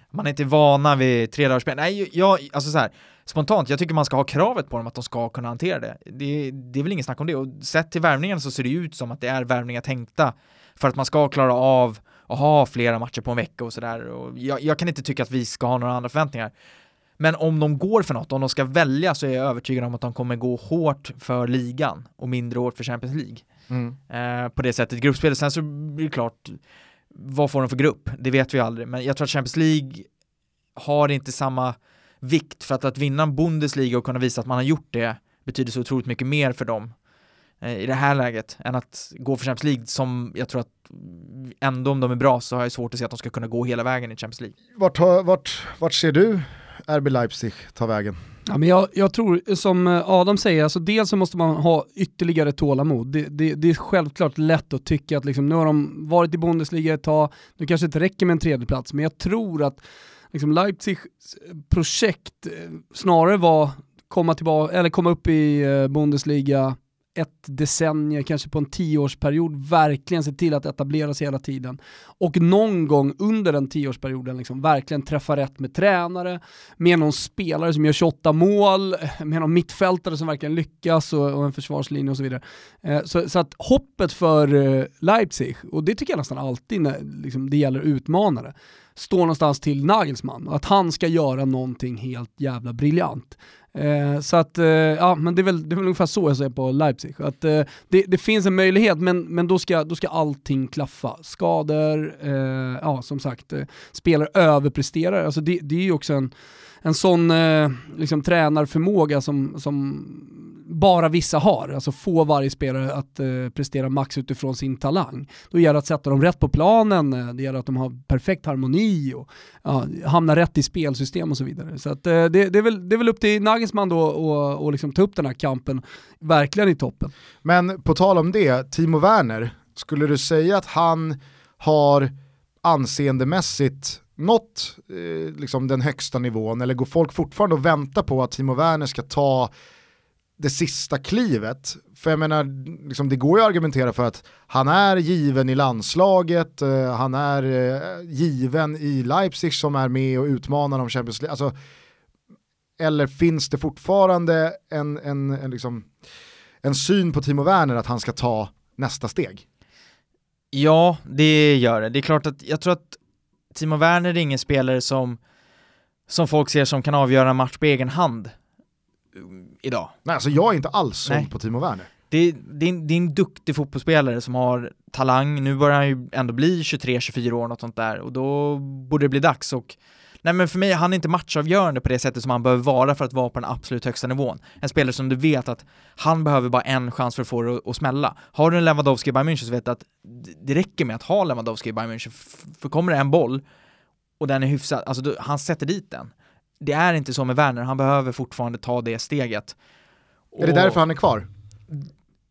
man är inte vana vid tredagarsspel. Nej, jag, alltså så här, spontant, jag tycker man ska ha kravet på dem att de ska kunna hantera det. Det, det är väl inget snack om det och sett till värvningen så ser det ut som att det är värvningar tänkta för att man ska klara av att ha flera matcher på en vecka och sådär. Jag, jag kan inte tycka att vi ska ha några andra förväntningar. Men om de går för något, om de ska välja så är jag övertygad om att de kommer gå hårt för ligan och mindre hårt för Champions League. Mm. Eh, på det sättet. Gruppspelet, sen så blir det klart, vad får de för grupp? Det vet vi aldrig, men jag tror att Champions League har inte samma vikt för att, att vinna en Bundesliga och kunna visa att man har gjort det betyder så otroligt mycket mer för dem eh, i det här läget än att gå för Champions League som jag tror att ändå om de är bra så har jag svårt att se att de ska kunna gå hela vägen i Champions League. Vart, vart, vart ser du RB Leipzig ta vägen? Ja, men jag, jag tror, som eh, Adam säger, alltså dels så måste man ha ytterligare tålamod. Det, det, det är självklart lätt att tycka att liksom, nu har de varit i Bundesliga ett tag, nu kanske inte räcker med en tredjeplats, men jag tror att liksom, Leipzigs eh, projekt eh, snarare var komma, tillbaka, eller komma upp i Bundesliga ett decennium, kanske på en tioårsperiod, verkligen se till att etablera sig hela tiden. Och någon gång under den tioårsperioden liksom verkligen träffa rätt med tränare, med någon spelare som gör 28 mål, med någon mittfältare som verkligen lyckas och, och en försvarslinje och så vidare. Eh, så, så att hoppet för eh, Leipzig, och det tycker jag nästan alltid när liksom, det gäller utmanare, står någonstans till Nagelsmann och att han ska göra någonting helt jävla briljant. Eh, så att, eh, ja men det är, väl, det är väl ungefär så jag ser på Leipzig. Att, eh, det, det finns en möjlighet men, men då, ska, då ska allting klaffa. Skador, eh, ja som sagt, eh, spelare överpresterar. Alltså det, det är ju också en, en sån eh, liksom, tränarförmåga som, som bara vissa har, alltså få varje spelare att eh, prestera max utifrån sin talang. Då gäller det att sätta dem rätt på planen, eh, det gäller att de har perfekt harmoni och ja, hamnar rätt i spelsystem och så vidare. Så att, eh, det, det, är väl, det är väl upp till Nagelsmann då att och liksom ta upp den här kampen verkligen i toppen. Men på tal om det, Timo Werner, skulle du säga att han har anseendemässigt nått eh, liksom den högsta nivån eller går folk fortfarande och väntar på att Timo Werner ska ta det sista klivet? För jag menar, liksom, det går ju att argumentera för att han är given i landslaget, eh, han är eh, given i Leipzig som är med och utmanar om Champions League. Alltså, eller finns det fortfarande en, en, en, liksom, en syn på Timo Werner att han ska ta nästa steg? Ja, det gör det. Det är klart att jag tror att Timo Werner är ingen spelare som, som folk ser som kan avgöra en match på egen hand um, idag. Nej, alltså jag är inte alls såld på Timo Werner. Det, det, är en, det är en duktig fotbollsspelare som har talang, nu börjar han ju ändå bli 23-24 år något sånt där och då borde det bli dags och Nej men för mig, han är inte matchavgörande på det sättet som han behöver vara för att vara på den absolut högsta nivån. En spelare som du vet att han behöver bara en chans för att få det att- att smälla. Har du en Lewandowski i Bayern München så vet du att det- räcker med att ha Lewandowski i Bayern München, för kommer det en boll och den är hyfsad, alltså du, han sätter dit den. Det är inte så med Werner, han behöver fortfarande ta det steget. Är det Och- därför han är kvar?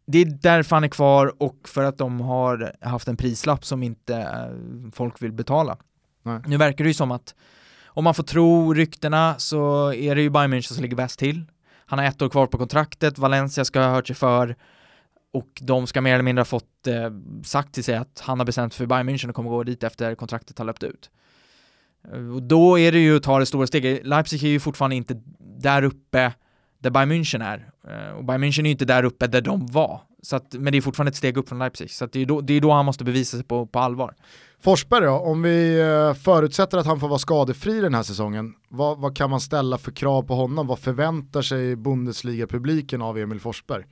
det är därför han är kvar och för att de har haft en prislapp som inte eh, folk vill betala. Nej. Nu verkar det ju som att om man får tro ryktena så är det ju Bayern München som ligger bäst till. Han har ett år kvar på kontraktet, Valencia ska ha hört sig för och de ska mer eller mindre ha fått eh, sagt till sig att han har bestämt för Bayern München och kommer gå dit efter kontraktet har löpt ut. Eh, och då är det ju att ta det stora steget. Leipzig är ju fortfarande inte där uppe där Bayern München är. Eh, Och Bayern München är ju inte där uppe där de var. Så att, men det är fortfarande ett steg upp från Leipzig. Så det, är då, det är då han måste bevisa sig på, på allvar. Forsberg då, om vi eh, förutsätter att han får vara skadefri den här säsongen, vad, vad kan man ställa för krav på honom? Vad förväntar sig Bundesliga-publiken av Emil Forsberg?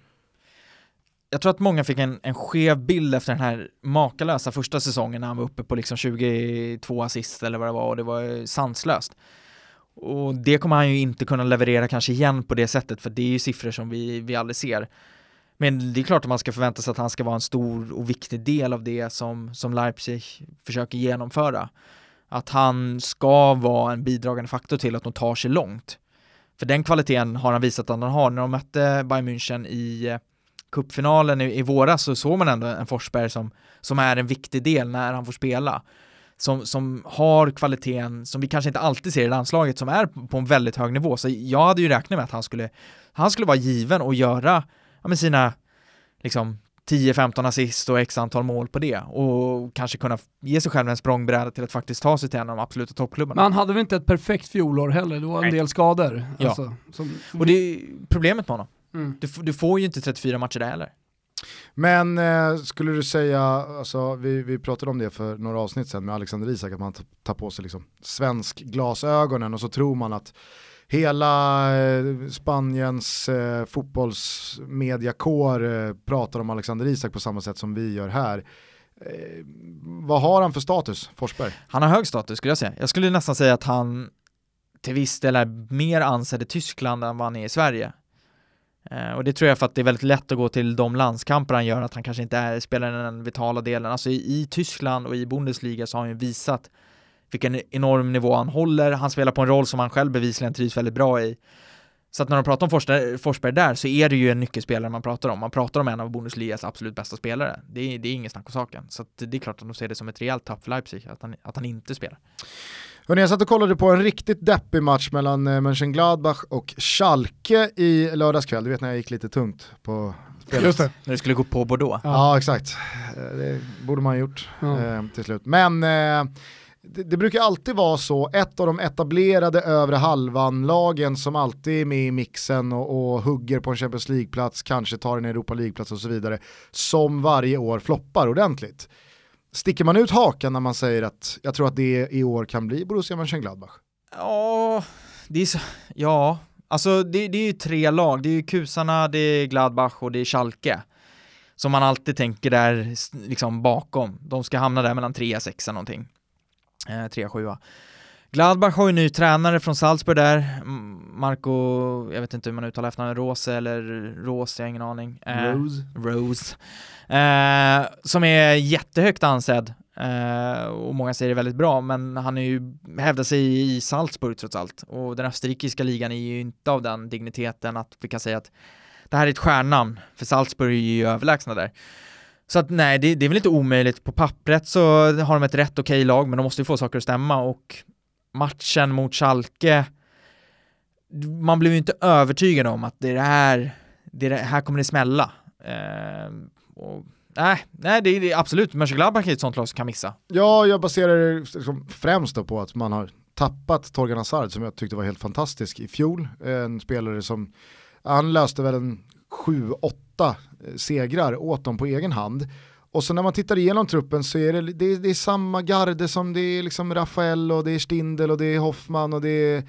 Jag tror att många fick en, en skev bild efter den här makalösa första säsongen när han var uppe på liksom 22 assist eller vad det var och det var sanslöst. Och det kommer han ju inte kunna leverera kanske igen på det sättet för det är ju siffror som vi, vi aldrig ser. Men det är klart att man ska förvänta sig att han ska vara en stor och viktig del av det som, som Leipzig försöker genomföra. Att han ska vara en bidragande faktor till att de tar sig långt. För den kvaliteten har han visat att han har. När de mötte Bayern München i eh, cupfinalen i, i våras så såg man ändå en Forsberg som, som är en viktig del när han får spela. Som, som har kvaliteten som vi kanske inte alltid ser i landslaget som är på en väldigt hög nivå. Så jag hade ju räknat med att han skulle, han skulle vara given och göra ja, med sina liksom 10-15 assist och x antal mål på det och kanske kunna ge sig själv en språngbräda till att faktiskt ta sig till en av de absoluta toppklubbarna. Men han hade väl inte ett perfekt fjolår heller, det var en Nej. del skador. Ja. Alltså, som, Och det är problemet med honom. mm. Du, du får ju inte 34 matcher där heller. Men eh, skulle du säga, alltså, vi, vi pratade om det för några avsnitt sedan med Alexander Isak, att man tar på sig liksom svensk glasögonen och så tror man att hela eh, Spaniens eh, fotbollsmediakår eh, pratar om Alexander Isak på samma sätt som vi gör här. Eh, vad har han för status, Forsberg? Han har hög status skulle jag säga. Jag skulle nästan säga att han till viss del är mer ansedd i Tyskland än vad han är i Sverige. Eh, och det tror jag för att det är väldigt lätt att gå till de landskamper han gör, att han kanske inte är, spelar den vitala delen. Alltså i, i Tyskland och i Bundesliga så har han ju visat vilken enorm nivå han håller. Han spelar på en roll som han själv bevisligen trivs väldigt bra i. Så att när de pratar om Forsberg, Forsberg där så är det ju en nyckelspelare man pratar om. Man pratar om en av Bundesligas absolut bästa spelare. Det är, det är inget snack om saken. Så att det är klart att de ser det som ett rejält tapp för Leipzig, att han, att han inte spelar. Hörrni, jag satt och kollade på en riktigt deppig match mellan eh, Mönchengladbach och Schalke i lördags kväll. Du vet när jag gick lite tungt på spelet. Just det. När det skulle gå på Bordeaux. Ja, ja exakt. Eh, det borde man ha gjort Ja. eh, till slut. Men det, det brukar alltid vara så, ett av de etablerade övre halvan-lagen som alltid är med i mixen och, och hugger på en Champions League-plats, kanske tar en Europa League-plats och så vidare, som varje år floppar ordentligt. Sticker man ut hakan när man säger att jag tror att det i år kan bli Borussia Mönchengladbach? Ja, det är så, ja, alltså det, det är ju tre lag. Det är ju kusarna, det är Gladbach och det är Schalke. Som man alltid tänker där liksom bakom. De ska hamna där mellan 3 och 6 någonting. Eh, 3 7 Gladbach har ju ny tränare från Salzburg där, Marco, jag vet inte hur man uttalar efternamnet, Rose eller Rose, jag har ingen aning. Eh, Rose. Rose. Eh, som är jättehögt ansedd. Eh, och många säger det väldigt bra, men han är ju, hävdar sig i Salzburg trots allt. Och den österrikiska ligan är ju inte av den digniteten att vi kan säga att det här är ett stjärnnamn, för Salzburg är ju överlägsna där. Så att nej, det, det är väl inte omöjligt. På pappret så har de ett rätt okej lag, men de måste ju få saker att stämma och matchen mot Schalke, man blev ju inte övertygad om att det är det här, det är det här kommer det smälla. Eh, och, nej, nej det, är- det är absolut, Mönchengladbach är ett sånt lag som kan missa. Ja, jag baserar det liksom främst då på att man har tappat Torgan Hazard som jag tyckte var helt fantastisk i fjol. En spelare som, han löste väl en 7-8 eh, segrar åt dem på egen hand. Och så när man tittar igenom truppen så är det, det, det är samma garde som det är liksom Rafael och det är Stindel och det är Hoffman och det är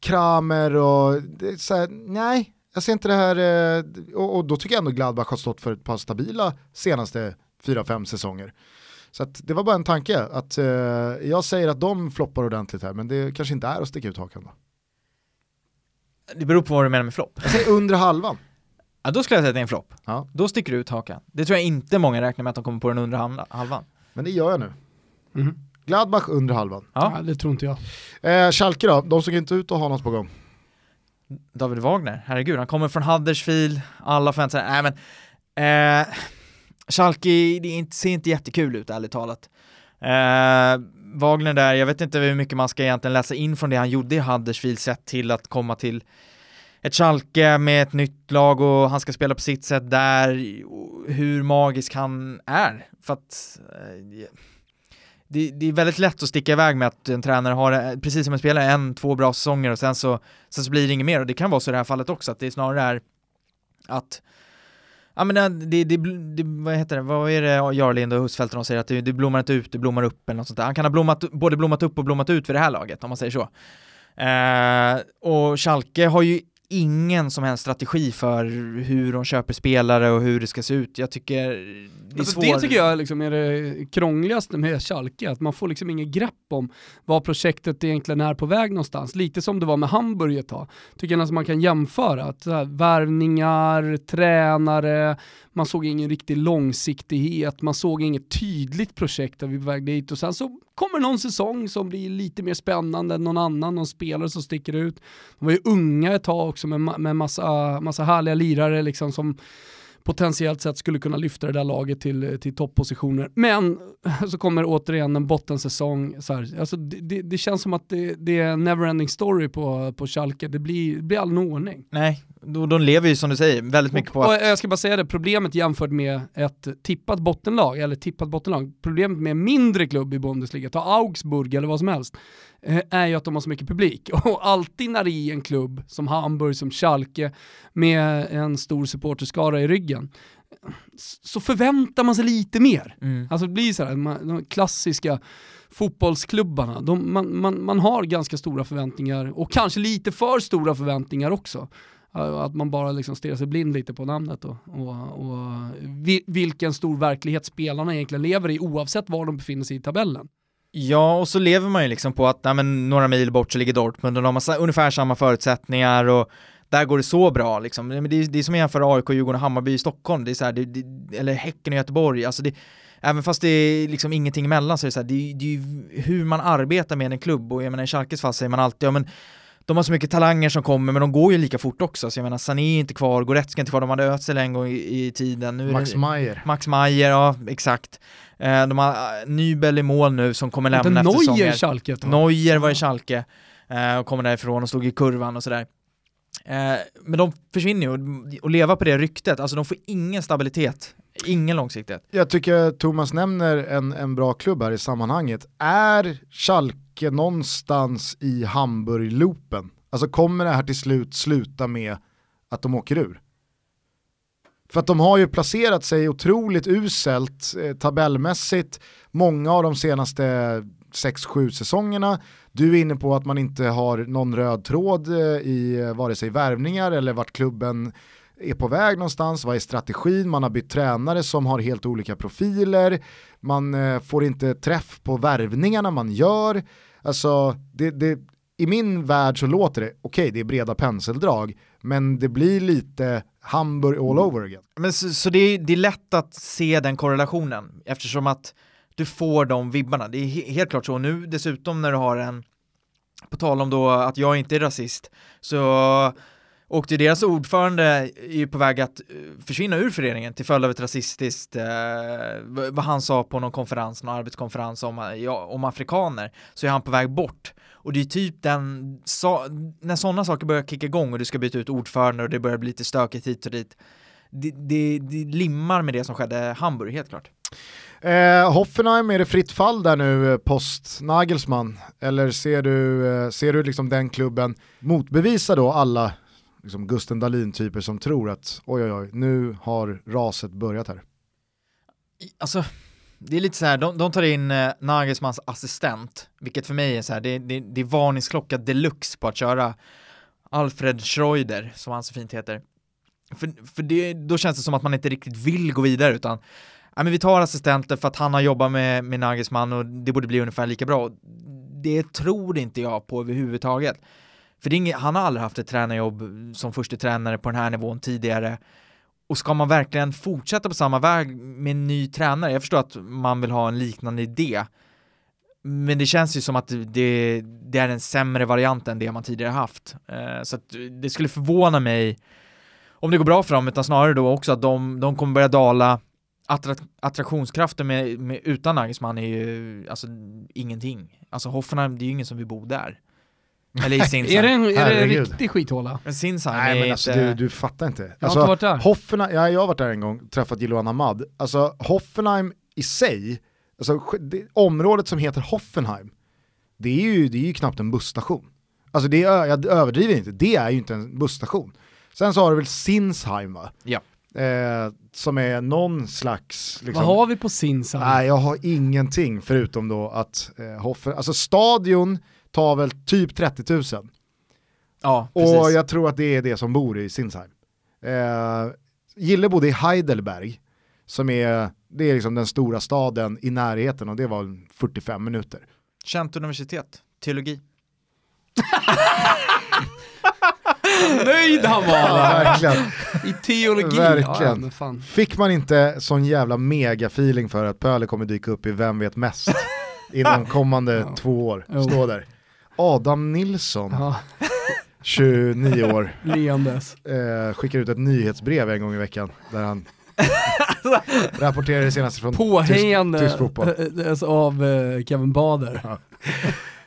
Kramer och det är så här, nej, jag ser inte det här, eh, och, och då tycker jag ändå Gladbach har stått för ett par stabila senaste 4-5 säsonger. Så att det var bara en tanke, att eh, jag säger att de floppar ordentligt här, men det kanske inte är att sticka ut hakan då. Det beror på vad du menar med flopp. Jag säger under halvan. Ja, då skulle jag säga att det är en flopp. Ja. Då sticker du ut hakan. Det tror jag inte många räknar med att de kommer på den undre halva- halvan. Men det gör jag nu. Mhm. Gladbach under halvan. Ja. Ja, det tror inte jag. Eh, Schalke då, de såg inte ut att ha något på gång. David Wagner, herregud, han kommer från Huddersfield, alla förväntar sig, nej men, eh, Schalke, det inte, ser inte jättekul ut ärligt talat. Eh, Wagner där, jag vet inte hur mycket man ska egentligen läsa in från det han gjorde i Huddersfield sett till att komma till ett Schalke med ett nytt lag och han ska spela på sitt sätt där, hur magisk han är. För att eh, det, det är väldigt lätt att sticka iväg med att en tränare har, precis som en spelare, en, två bra säsonger och sen så Sen så blir det inget mer och det kan vara så i det här fallet också att det snarare är att Ja men det, det, det, det vad heter det, vad är det Jarlind och Husfeldt säger att det, det blommar inte ut, det blommar upp eller något sånt där. Han kan ha blommat, både blommat upp och blommat ut för det här laget om man säger så. Eh, och Schalke har ju ingen som helst strategi för hur de köper spelare och hur det ska se ut. Jag tycker det Alltså, det tycker jag liksom är det krångligaste med Schalke, att man får liksom ingen grepp om vad projektet egentligen är på väg någonstans. Lite som det var med Hamburg ett tag. Tycker jag nästan man kan jämföra. Att här, värvningar, tränare, man såg ingen riktig långsiktighet, man såg inget tydligt projekt där vi var väg dit och sen så kommer någon säsong som blir lite mer spännande än någon annan, någon spelare som sticker ut. De var ju unga ett tag också med, med massa, massa härliga lirare liksom som potentiellt sett skulle kunna lyfta det där laget till, till topppositioner. Men så kommer återigen en bottensäsong. Så här, alltså det, det, det känns som att det, det är en neverending story på, på Schalke. Det blir, det blir all ordning. Nej, de, lever ju som du säger väldigt mycket på att och jag ska bara säga det, problemet jämfört med ett tippat bottenlag, eller tippat bottenlag, problemet med en mindre klubb i Bundesliga, ta Augsburg eller vad som helst, eh, är ju att de har så mycket publik. Och alltid när det är en klubb som Hamburg, som Schalke, med en stor supporterskara i ryggen, så förväntar man sig lite mer. mm. Alltså det blir så här, de klassiska fotbollsklubbarna, de, man, man, man har ganska stora förväntningar och kanske lite för stora förväntningar också. Eh, att man bara liksom stirrar sig blind lite på namnet och, och, och vilken stor verklighet spelarna egentligen lever i oavsett var de befinner sig i tabellen. Ja, och så lever man ju liksom på att nej, men, några mil bort så ligger Dortmund och de har ungefär samma förutsättningar och där går det så bra liksom. Men det, är, det är som att jämföra AIK, Djurgården och Hammarby i Stockholm, det är så här, det, det, eller Häcken och Göteborg, alltså det, även fast det är liksom ingenting emellan så är det så här, det, det är ju hur man arbetar med en klubb och jag menar i Schalkes fall säger man alltid, ja men de har så mycket talanger som kommer men de går ju lika fort också, så jag menar Sané är inte kvar, Goretzka är inte kvar, de hade Özil en gång i, i tiden. Nu Max Meyer. Max Meyer, ja exakt. Eh, de har uh, Nybel i mål nu som kommer lämna efter Neuer säsongen. Schalke. Neuer var i Schalke eh, och kommer därifrån och stod i kurvan och sådär. Eh, men de försvinner ju och, och leva på det ryktet, alltså de får ingen stabilitet, ingen långsiktighet. Jag tycker Thomas nämner en, en bra klubb här i sammanhanget. Är Schalke någonstans i Hamburg-loopen? Alltså kommer det här till slut sluta med att de åker ur? För att de har ju placerat sig otroligt uselt eh, tabellmässigt många av de senaste 6-7 säsongerna. Du är inne på att man inte har någon röd tråd eh, i eh, vare sig värvningar eller vart klubben är på väg någonstans, vad är strategin, man har bytt tränare som har helt olika profiler, man eh, får inte träff på värvningarna man gör. Alltså, det, det, i min värld så låter det, okej okay, det är breda penseldrag, men det blir lite Hamburg all over again. Men så, så det, är, det är lätt att se den korrelationen eftersom att du får de vibbarna. Det är he helt klart så. Nu dessutom när du har en, på tal om då att jag inte är rasist, så åkte deras ordförande är ju på väg att eh, försvinna ur föreningen till följd av ett rasistiskt, eh, vad han sa på någon konferens, någon arbetskonferens om, eh, ja, om afrikaner, så är han på väg bort. Och det är typ den, så, när sådana saker börjar kicka igång och du ska byta ut ordförande och det börjar bli lite stökigt hit och dit, det, det, det limmar med det som skedde i Hamburg, helt klart. Eh, Hoffenheim, är det fritt fall där nu eh, post Nagelsmann? Eller ser du, ser du liksom den klubben motbevisa då alla liksom Gusten Dahlin-typer som tror att oj oj oj, nu har raset börjat här? Alltså, det är lite så här, de, de tar in eh, Nagelsmans assistent, vilket för mig är så här, det, det, det är varningsklocka deluxe på att köra Alfred Schreuder, som han så fint heter. För, för det, då känns det som att man inte riktigt vill gå vidare utan ja, men vi tar assistenten för att han har jobbat med, med Nagelsmann och det borde bli ungefär lika bra. Det tror inte jag på överhuvudtaget. För det är inget, han har aldrig haft ett tränarjobb som första tränare på den här nivån tidigare. Och ska man verkligen fortsätta på samma väg med en ny tränare, jag förstår att man vill ha en liknande idé, men det känns ju som att det, det är en sämre variant än det man tidigare haft. Eh, så att det skulle förvåna mig om det går bra för dem, utan snarare då också att de, de kommer börja dala. Attra, attraktionskraften med, med, utan Nagelsmann är ju alltså ingenting. Alltså Hoffenheim, det är ju ingen som vill bo där. Eller i Sinsheim. är det en, är det en riktig skithåla? Men Sinsheim Nej är men alltså inte... du, du fattar inte. Jag Alltså, har inte varit där. Hoffenheim, ja, jag har varit där en gång, träffat Jiloan Ahmad. Alltså Hoffenheim i sig, alltså, det, området som heter Hoffenheim, det är ju, det är ju knappt en busstation. Alltså det är, jag överdriver inte, det är ju inte en busstation. Sen så har du väl Sinsheim va? Ja. Eh, som är någon slags... Liksom, Vad har vi på Sinsheim? Nej, jag har ingenting förutom då att eh, Hoffen, alltså stadion tar väl typ 30 000. Ja, precis. Och jag tror att det är det som bor i Sinsheim. Eh, Gille bodde i Heidelberg, som är, det är liksom den stora staden i närheten och det var 45 minuter. Känt universitet, teologi. Nöjd han var! verkligen. I teologi. Verkligen. Ja, ja. Fick man inte sån jävla mega-feeling för att Pöle kommer dyka upp i Vem vet mest inom kommande Ja. två år? Stå där. Adam Nilsson, Ja, 29 år, leendes. eh, skickar ut ett nyhetsbrev en gång i veckan där han rapporterar det senaste från tysk, Påhängande tysk fotboll. eh, alltså, av eh, Kevin Bader.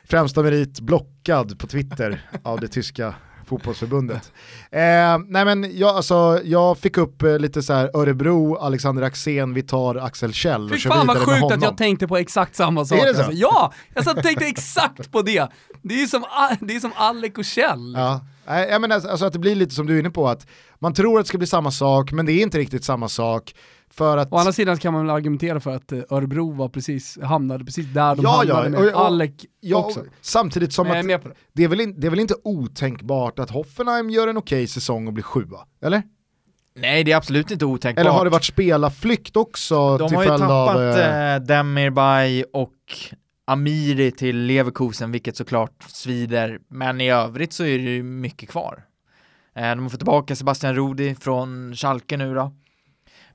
Främsta merit blockad på Twitter av det tyska fotbollsförbundet. Eh, nej men jag, alltså, jag fick upp eh, lite så här Örebro, Alexander Axén, vi tar Axel Kjell och Fy kör fan vad sjukt att jag tänkte på exakt samma sak. Är det så? Alltså. Ja, jag satt och tänkte exakt på det. Det är ju som, det är som Alec och Kjell. Ja, Nej, jag menar alltså att det blir lite som du är inne på, att man tror att det ska bli samma sak, men det är inte riktigt samma sak. För att... Å andra sidan kan man väl argumentera för att eh, Örebro var precis, hamnade precis där de Ja, ja, hamnade med och- och- Alec ja, också. samtidigt som att det. det är, väl in, det är väl inte otänkbart att Hoffenheim gör en okej säsong och blir sjua, eller? Nej, det är absolut inte otänkbart. Eller har det varit spelarflykt också De till har ju följd tappat av... eh, eh, Demir Bay och Amiri till Leverkusen, vilket såklart svider. Men i övrigt så är det ju mycket kvar. Eh, de har fått tillbaka Sebastian Rudi från Schalke nu då.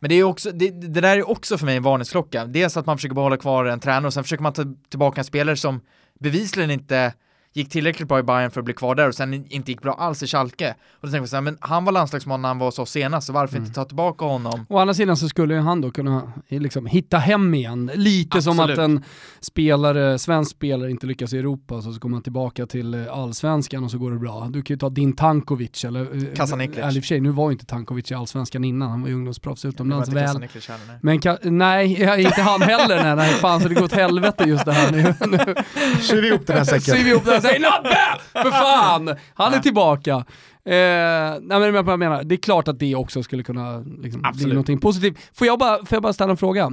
Men det, är också, det, det där är också för mig en varningsklocka. Dels att man försöker behålla kvar en tränare och sen försöker man ta tillbaka en spelare som bevisligen inte gick tillräckligt bra i Bayern för att bli kvar där och sen inte gick bra alls i Schalke. Och då tänkte jag så här, men han var landslagsman när han var så senast, så varför mm. inte ta tillbaka honom? Å andra sidan så skulle ju han då kunna liksom hitta hem igen. Lite Absolut. som att en spelare, svensk spelare inte lyckas i Europa så, så kommer man tillbaka till eh, allsvenskan och så går det bra. Du kan ju ta din Tankovic eller... Eh, Kasaniklic. Eller i och för sig, nu var ju inte Tankovic i allsvenskan innan, han var ju ungdomsproffs utomlands väl. Heller, nej. Men nej, inte han heller. nej, nej, fan så det går åt helvete just det här nu. nu. Syr vi ihop den här säcken. Syr vi ihop den här säcken. Nabbe! För fan! Han är tillbaka. Eh, nej men jag menar, det är klart att det också skulle kunna liksom, bli någonting positivt. Får jag bara, får jag bara ställa en fråga?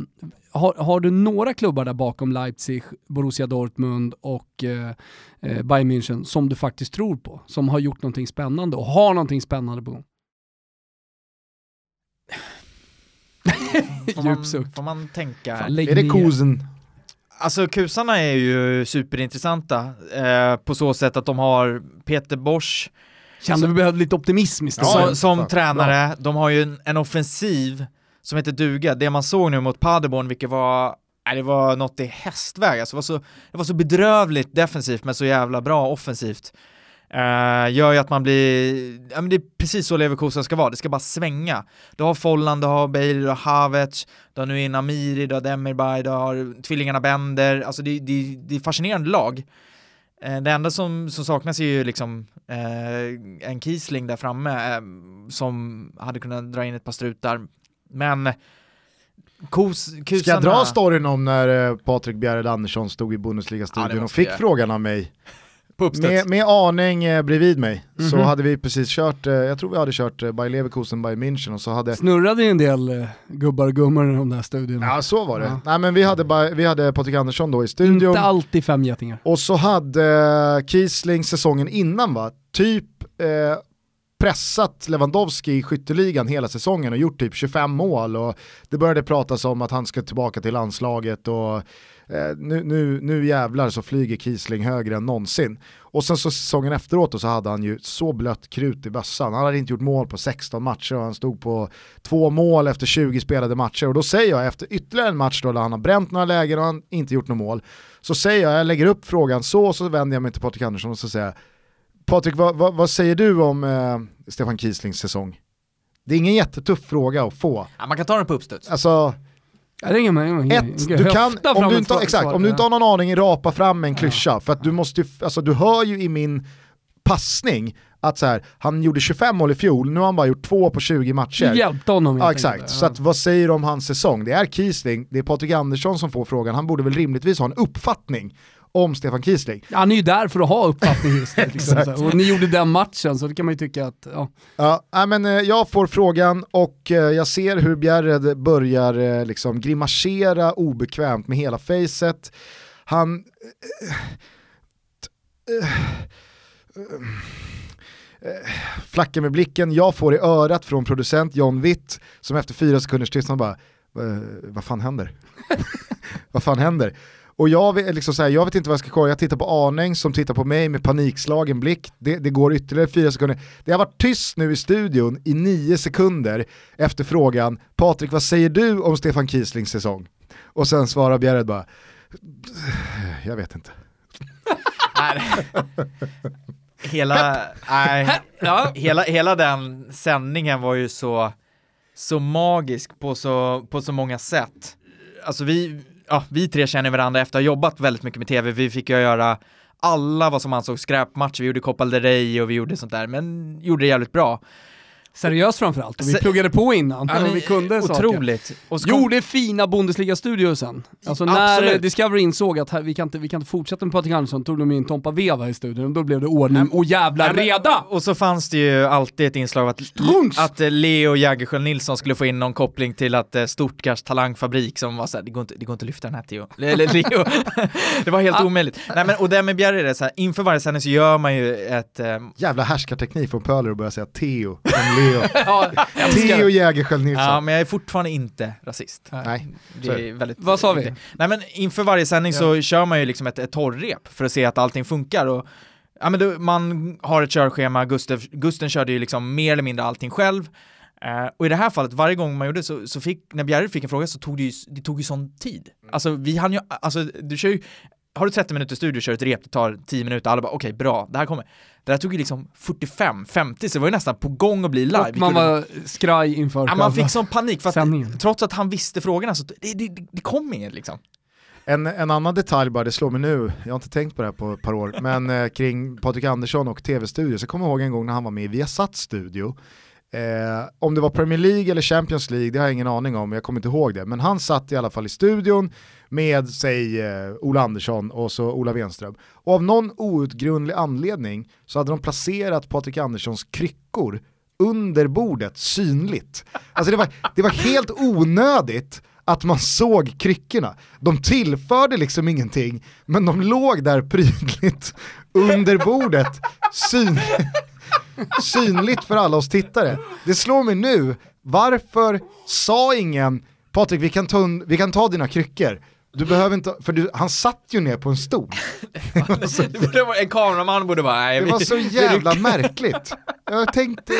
Har, har du några klubbar där bakom Leipzig, Borussia Dortmund och eh, eh, Bayern München som du faktiskt tror på? Som har gjort någonting spännande och har någonting spännande på gång? Får man, får man tänka? Fan, är det Kosen? Alltså kusarna är ju superintressanta eh, på så sätt att de har Peter Bosch Kände vi behövde lite optimism istället. Ja, som, som tränare, de har ju en, en, offensiv som heter duga. Det man såg nu mot Paderborn, vilket var Nej, det var något i hästväg, alltså, det, var så, det var så bedrövligt defensivt men så jävla bra offensivt. Uh, gör ju att man blir, ja men det är precis så Leverkusen ska vara, det ska bara svänga. Du har Folland, du har Bale, du har Havertz, du har nu in Amiri, du har Demirbay, du har tvillingarna Bender, alltså det, det, det är fascinerande lag. Uh, det enda som, som saknas är ju liksom uh, en Kiesling där framme som hade kunnat dra in ett par strutar, men Kos, Ska jag dra storyn om när Patrik Bjerred Andersson stod i Bundesliga-studion ja, och fick frågan av mig med, med aning eh, bredvid mig mm -hmm. så mhm. hade vi precis kört, eh, jag tror vi hade kört eh, Bayer Leverkusen, Bayern München och så hade... Snurrade en del eh, gubbar och gummor i de där studierna. Ja så var det. Ja. Nej men vi hade, vi hade Patrik Andersson då i studion. Inte alltid fem getingar. Och så hade eh, Kiesling säsongen innan va, typ eh, pressat Lewandowski i skytteligan hela säsongen och gjort typ 25 mål och det började pratas om att han ska tillbaka till landslaget och nu, nu, nu jävlar så flyger Kiesling högre än någonsin. Och sen så säsongen efteråt så hade han ju så blött krut i bössan. Han hade inte gjort mål på 16 matcher och han stod på två mål efter 20 spelade matcher. Och då säger jag efter ytterligare en match då där han har bränt några lägen och han inte gjort något mål. Så säger jag, jag lägger upp frågan så och så vänder jag mig till Patrik Andersson och så säger jag Patrik, vad, vad, vad säger du om eh, Stefan Kieslings säsong? Det är ingen jättetuff fråga att få. Ja, man kan ta den på uppstuds. Alltså, Ja, det är ingen, ett, du kan, om du, inte, exakt, om du inte har någon aning, rapa fram en klyscha. Ja. För att du måste alltså du hör ju i min passning att så här, han gjorde 25 mål i fjol, nu har han bara gjort två på 20 matcher. Hjälpte honom Ja exakt, ja. så att, vad säger du om hans säsong? Det är Kiesling, det är Patrik Andersson som får frågan, han borde väl rimligtvis ha en uppfattning om Stefan Kiesling. Han är ju där för att ha uppfattning just liksom. Och ni gjorde den matchen, så det kan man ju tycka att, ja. Ja, men eh, jag får frågan och eh, jag ser hur Bjärred börjar eh, liksom grimasera obekvämt med hela facet. Han... flackar med blicken, jag får i örat från producent John Witt som efter fyra sekunders tystnad bara, vad fan händer? vad fan händer? Och jag vet, liksom så här, jag vet inte vad jag ska kolla, jag tittar på Arning som tittar på mig med panikslagen blick. Det, det, går ytterligare fyra sekunder. Det har varit tyst nu i studion i nio sekunder efter frågan, Patrik vad säger du om Stefan Kieslings säsong? Och sen svarar Bjärred bara, jag vet inte. hela, nej, hela, hela den sändningen var ju så, så magisk på så, på så många sätt. Alltså vi, ja, vi tre känner varandra efter att ha jobbat väldigt mycket med tv. Vi fick ju göra alla vad som ansågs skräpmatcher. Vi gjorde Copa del Rey och vi gjorde sånt där, men gjorde det jävligt bra. Seriöst framförallt, och vi pluggade på innan. Ja, vi kunde otroligt. saker. Och Gjorde fina Bundesliga-studior sen. Alltså när Absolut. Discovery insåg att här, vi, kan inte, vi kan inte fortsätta med Patrik Andersson, tog de in Tompa Veva i studion, då blev det ordning och jävla reda! Och så fanns det ju alltid ett inslag av att, att eh, Leo Jägerskiöld Nilsson skulle få in någon koppling till att eh, Stuttgarts talangfabrik som var såhär, det går inte, det går inte att lyfta den här Theo. Eller Leo. det var helt ah. omöjligt. Nej men och det med Bjerre är det såhär, inför varje sändning så gör man ju ett... Eh... Jävla härskarteknik från Pöler att börja säga Theo, Leo. ja, Theo Jägerskiöld Nilsson. Ja, men jag är fortfarande inte rasist. Nej. Det är väldigt, Vad sa vi? Nej men inför varje sändning ja. så kör man ju liksom ett, ett torrrep för att se att allting funkar och ja men då, man har ett körschema, Gustav, Gusten körde ju liksom mer eller mindre allting själv. Eh, och i det här fallet, varje gång man gjorde så, så fick, när Bjerre fick en fråga så tog det ju, det tog ju sån tid. Alltså vi hann ju, alltså du kör ju, har du 30 minuter studio kör ett rep, det tar 10 minuter, alla bara okej okay, bra, det här kommer. Det här tog ju liksom 45, 50, så det var ju nästan på gång att bli live. Och man var skraj inför ja, man fick sån panik, för att, trots att han visste frågorna så det, det, det kom inget liksom. En, en annan detalj bara, det slår mig nu, jag har inte tänkt på det här på ett par år, men eh, kring Patrik Andersson och tv-studio, så jag kommer ihåg en gång när han var med i Viasats studio, Eh, om det var Premier League eller Champions League, det har jag ingen aning om, jag kommer inte ihåg det. Men han satt i alla fall i studion med, säg, eh, Ola Andersson och så Ola Wenström. Och av någon outgrundlig anledning så hade de placerat Patrik Anderssons kryckor under bordet synligt. Alltså det var, det var helt onödigt att man såg kryckorna. De tillförde liksom ingenting, men de låg där prydligt under bordet, synligt synligt för alla oss tittare. Det slår mig nu, varför sa ingen Patrik vi kan ta, vi kan ta dina kryckor, du behöver inte, för du, han satt ju ner på en stol. en kameraman borde bara, nej, Det var så jävla märkligt. Jag tänkte,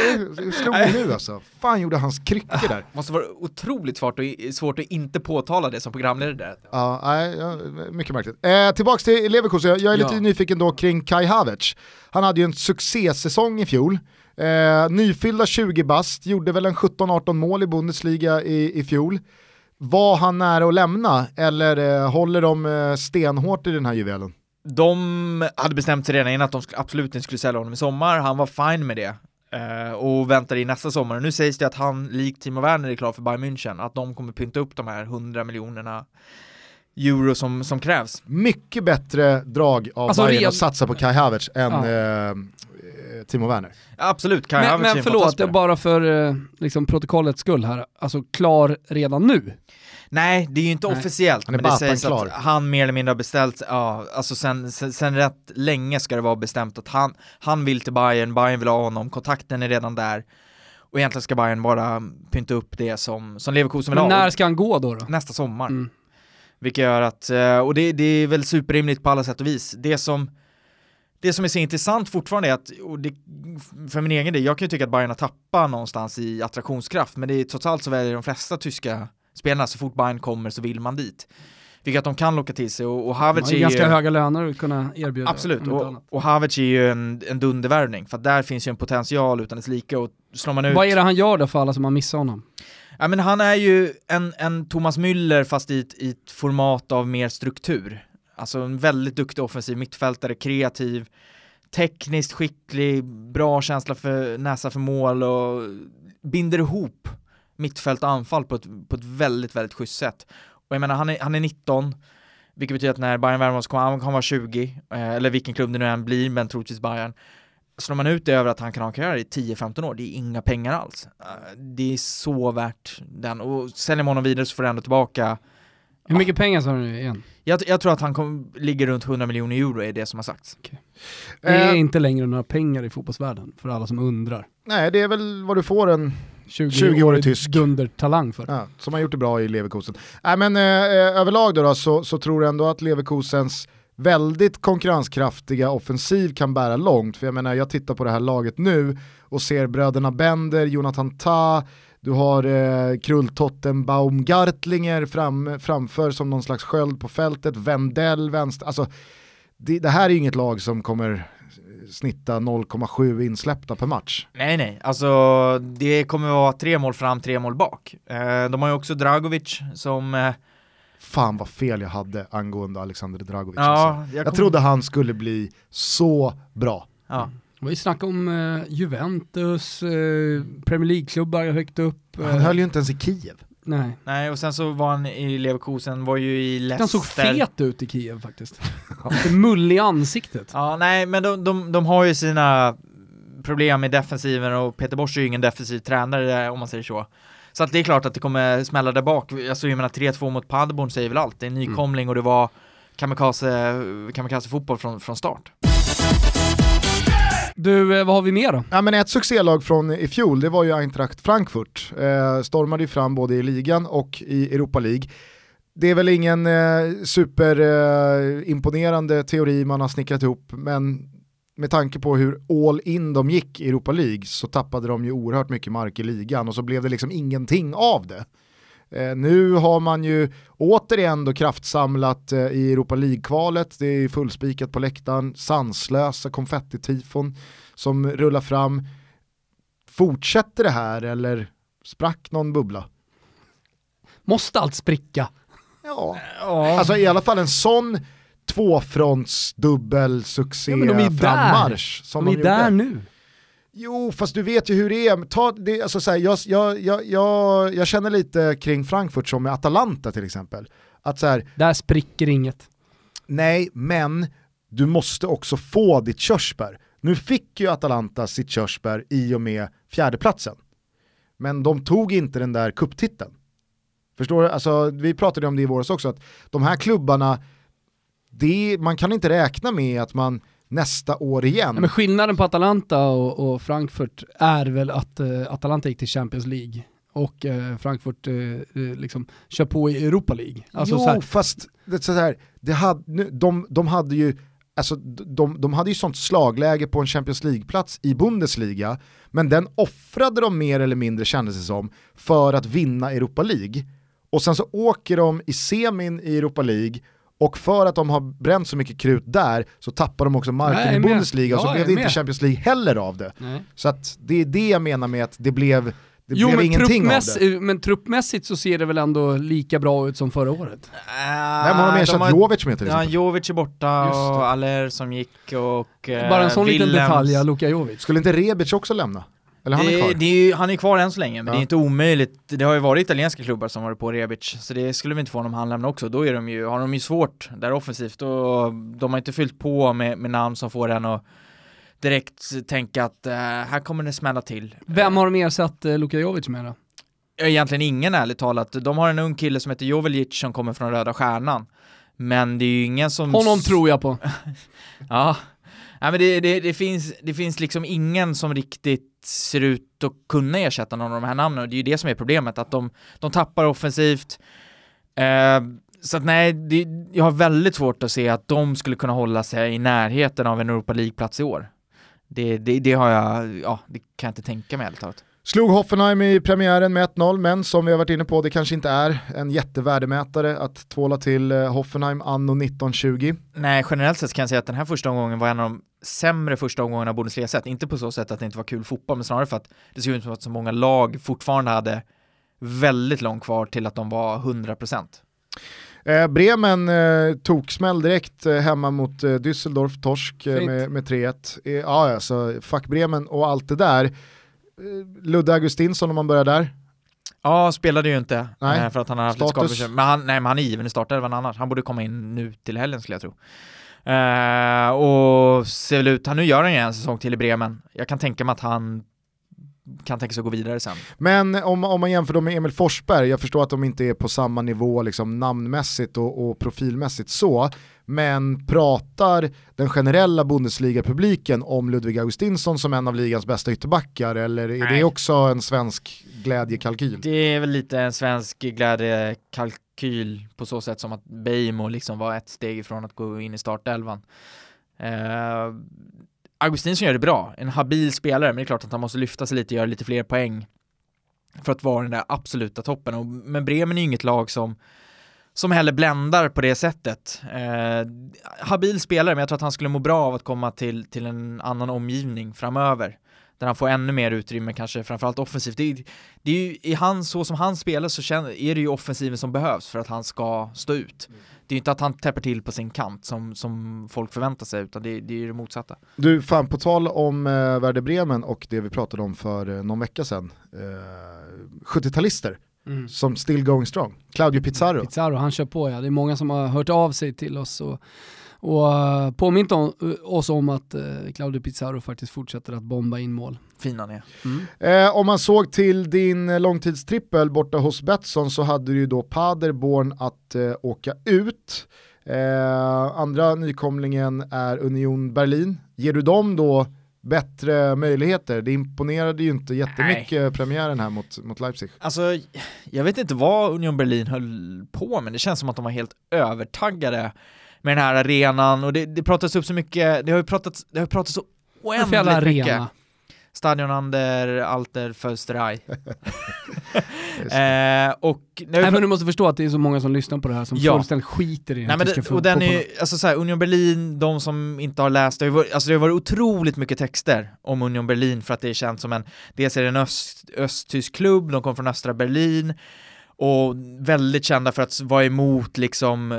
slog mig nu alltså. Fan gjorde hans kryckor där. Måste vara otroligt svårt, och, svårt att inte påtala det som programledare där. Ja, nej, ja, mycket märkligt. Eh, tillbaks till Leverkusen, jag är lite ja. nyfiken då kring Kai Havertz. Han hade ju en succésäsong i fjol. Eh, nyfyllda 20 bast, gjorde väl en 17-18 mål i Bundesliga i, i fjol. Var han nära att lämna eller eh, håller de eh, stenhårt i den här juvelen? De hade bestämt sig redan innan att de absolut inte skulle sälja honom i sommar, han var fine med det. Uh, och väntar i nästa sommar. Och nu sägs det att han, likt Timo Werner, är klar för Bayern München. Att de kommer pynta upp de här 100 miljonerna euro som, som krävs. Mycket bättre drag av alltså, Bayern att satsa på Kai Havertz än ja. eh, Timo Werner. Absolut, Kai Men, men förlåt, bara för eh, liksom, protokollets skull här, alltså klar redan nu? Nej, det är ju inte Nej. officiellt, men det sägs klar. att han mer eller mindre har beställt, ja, alltså sen, sen, sen, rätt länge ska det vara bestämt att han, han vill till Bayern, Bayern vill ha honom, kontakten är redan där. Och egentligen ska Bayern bara pynta upp det som, som Leverkusen vill men ha. när ska han gå då? då? Nästa sommar. Mm. Vilket gör att, eh, och det, det är väl superrimligt på alla sätt och vis. Det som det som är så intressant fortfarande är att, och det, för min egen del, jag kan ju tycka att Bayern har tappat någonstans i attraktionskraft, men det är trots allt så väljer de flesta tyska spelarna, så fort Bayern kommer så vill man dit. Vilket de kan locka till sig och, och Havertz är ju... ganska höga löner att kunna erbjuda. Absolut, och, och Havertz är ju en, en dundervärvning, för att där finns ju en potential utan dess like och slår man ut... Vad är det han gör då för alla som har missat honom? Ja men han är ju en, en Thomas Müller fast i ett, i ett format av mer struktur. Alltså en väldigt duktig offensiv mittfältare, kreativ, tekniskt skicklig, bra känsla för näsa för mål och binder ihop mittfält och anfall på ett, på ett väldigt, väldigt schysst sätt. Och jag menar, han är, han är 19, vilket betyder att när Bayern värvar kommer han kan vara 20, eh, eller vilken klubb det nu än blir, men troligtvis Bayern. Slår man ut det över att han kan ha en karriär i 10-15 år, det är inga pengar alls. Eh, det är så värt den, och säljer man honom vidare så får du ändå tillbaka hur mycket pengar sa du nu igen? Jag, jag, tror att han kom, ligger runt 100 miljoner euro är det som har sagts. Okay. Det är uh, inte längre några pengar i fotbollsvärlden, för alla som undrar. Nej, det är väl vad du får en 20-årig tysk. dundertalang för. Ja, som har gjort det bra i Leverkusen. Nej men eh, eh, överlag då, då så, så tror jag ändå att Leverkusens väldigt konkurrenskraftiga offensiv kan bära långt. För jag menar, jag tittar på det här laget nu och ser bröderna Bender, Jonathan Ta, du har eh, Krulltotten Baumgartlinger fram, framför som någon slags sköld på fältet, Wendell vänster, alltså det, det här är inget lag som kommer snitta 0,7 insläppta per match. Nej, nej, alltså det kommer vara tre mål fram, tre mål bak. Eh, de har ju också Dragovic som eh... Fan vad fel jag hade angående Alexander Dragovic. Ja, alltså. jag, jag trodde han skulle bli så bra. Ja. Det var ju snack om uh, Juventus, uh, Premier League-klubbar högt upp. Uh, han höll ju inte ens i Kiev. Nej. Nej, och sen så var han i Leverkusen, var ju i Leicester. Han såg fet ut i Kiev faktiskt. Lite mullig i ansiktet. Ja, nej, men de, de, de har ju sina problem med defensiven och Peter Bosch är ju ingen defensiv tränare om man säger så. Så att det är klart att det kommer smälla där bak. Alltså jag menar 3-2 mot Paderborn säger väl allt. Det är en nykomling mm. och det var kamikaze, kamikaze fotboll från, från start. Du, eh, vad har vi mer då? Ja, men ett succélag från i fjol, det var ju Eintracht Frankfurt. Eh, stormade ju fram både i ligan och i Europa League. Det är väl ingen eh, superimponerande eh, teori man har snickrat ihop, men med tanke på hur all in de gick i Europa League så tappade de ju oerhört mycket mark i ligan och så blev det liksom ingenting av det. Eh, nu har man ju återigen då kraftsamlat eh, i Europa League-kvalet, det är fullspikat på läktaren, sanslösa konfettitifon som rullar fram. Fortsätter det här eller sprack någon bubbla? Måste allt spricka? Ja, alltså i alla fall en sån tvåfronts dubbel succé Ja, men de är frammarsch. Som De är gjorde. där nu. Jo, fast du vet ju hur det är. Ta, det, alltså, så här, jag, jag, jag, jag, känner lite kring Frankfurt som med Atalanta till exempel. Att så här, Där spricker inget. nej, men du måste också få ditt körsbär. Nu fick ju Atalanta sitt körsbär i och med fjärdeplatsen. Men de tog inte den där kupptiteln. Förstår du? Alltså, vi pratade om det i våras också, att de här klubbarna, det, man kan inte räkna med att man nästa år igen Ja, men skillnaden på Atalanta och, och Frankfurt är väl att eh, Atalanta gick till Champions League och eh, Frankfurt eh, eh, liksom kör på i Europa League. Alltså jo, så här, fast det, så här, det hade, nu, de, de hade ju Alltså, de, de hade ju sånt slagläge på en Champions League-plats i Bundesliga, men den offrade de mer eller mindre kändes det som, för att vinna Europa League. Och sen så åker de i semin i Europa League, och för att de har bränt så mycket krut där så tappar de också marken är i. Bundesliga och så Ja, blev det inte. Champions League heller av det. nej. Så att det är det jag menar med att det blev, det Jo blev men, ingenting av det. men truppmässigt så ser det väl ändå lika bra ut som förra året. Vem har de ersatt Jovic med till Ja, exempel? Jovic är borta och Aller som gick och eh, Bara en sån liten Willems. detalj, ja, Luka Jovic. Skulle inte Rebic också lämna? Eller han är det, kvar? det är ju, han är kvar än så länge, men Ja. det är inte omöjligt. Det har ju varit italienska klubbar som varit på Rebic, så det skulle vi inte få om han lämnar också. Då är de ju, har de ju svårt där offensivt och de har inte fyllt på med, med namn som får en att direkt tänka att eh, här kommer det smälla till. Vem har de ersatt eh, Luka Jovic med då? Egentligen ingen ärligt talat. De har en ung kille som heter Joveljic som kommer från Röda Stjärnan. Men det är ju ingen som... Honom tror jag på. Ja, Nej, men det, det, det, finns, det finns liksom ingen som riktigt ser ut att kunna ersätta någon av de här namnen och det är ju det som är problemet, att de, de tappar offensivt. Eh, så att nej, det, jag har väldigt svårt att se att de skulle kunna hålla sig i närheten av en Europa League-plats i år. Det, det, det har jag, ja, det kan jag inte tänka mig ärligt talat. Slog Hoffenheim i premiären med 1-0, men som vi har varit inne på, det kanske inte är en jättevärdemätare att tvåla till eh, Hoffenheim anno 1920. Nej, generellt sett kan jag säga att den här första omgången var en av de sämre första omgångarna Bundesliga sett. Inte på så sätt att det inte var kul fotboll, men snarare för att det såg ut som att så många lag fortfarande hade väldigt långt kvar till att de var 100%. Eh, Bremen eh, tog smäll direkt eh, hemma mot eh, Düsseldorf, torsk eh, med, med 3-1. Eh, ja, alltså, fuck Bremen och allt det där. Eh, Ludde Augustinsson om man börjar där. Ja, spelade ju inte Nej. eh, för att han har haft lite skadebekymmer. Men han, nej, men han är given i startelvan annars. Han borde komma in nu till helgen skulle jag tro. Eh, och ser väl ut, han, nu gör han ju en säsong till i Bremen. Jag kan tänka mig att han kan tänka sig att gå vidare sen. Men om, om man jämför dem med Emil Forsberg, jag förstår att de inte är på samma nivå liksom, namnmässigt och, och profilmässigt så, men pratar den generella Bundesliga-publiken om Ludvig Augustinsson som en av ligans bästa ytterbackar eller är Nej. det också en svensk glädjekalkyl? Det är väl lite en svensk glädjekalkyl på så sätt som att Beijmo liksom var ett steg ifrån att gå in i startelvan. Eh, Augustinsson gör det bra, en habil spelare, men det är klart att han måste lyfta sig lite och göra lite fler poäng för att vara den där absoluta toppen. Och, men Bremen är ju inget lag som som heller bländar på det sättet. Eh, habil spelare, men jag tror att han skulle må bra av att komma till, till en annan omgivning framöver. Där han får ännu mer utrymme, kanske framförallt offensivt. Det är, det är ju, i han, så som han spelar så känner, är det ju offensiven som behövs för att han ska stå ut. Det är ju inte att han täpper till på sin kant som, som folk förväntar sig, utan det, det är ju det motsatta. Du, fan på tal om eh, Werder Bremen och det vi pratade om för eh, någon vecka sedan, eh, 70-talister Mm. som still going strong, Claudio Pizarro. Pizarro, han kör på ja. Det är många som har hört av sig till oss och, och uh, påmint om, oss om att uh, Claudio Pizarro faktiskt fortsätter att bomba in mål. Fin han är. Eh, om man såg till din eh, långtidstrippel borta hos Betsson så hade du ju då Paderborn att eh, åka ut. Eh, andra nykomlingen är Union Berlin. Ger du dem då bättre möjligheter? Det imponerade ju inte jättemycket premiären här mot, mot Leipzig. Alltså, jag vet inte vad Union Berlin höll på med, det känns som att de var helt övertaggade med den här arenan och det, det pratas upp så mycket, det har ju pratats, det har pratats så oändligt mycket. arena? Stadion Ander Alter det. eh, och Nej, men du måste förstå att det är så många som lyssnar på det här som Ja. fullständigt skiter i Nej, den men tyska det, och den är ju, alltså så här, Union Berlin, de som inte har läst, det har, varit, alltså det har varit otroligt mycket texter om Union Berlin för att det är känt som en, dels är det en öst, östtysk klubb, de kommer från östra Berlin och väldigt kända för att vara emot liksom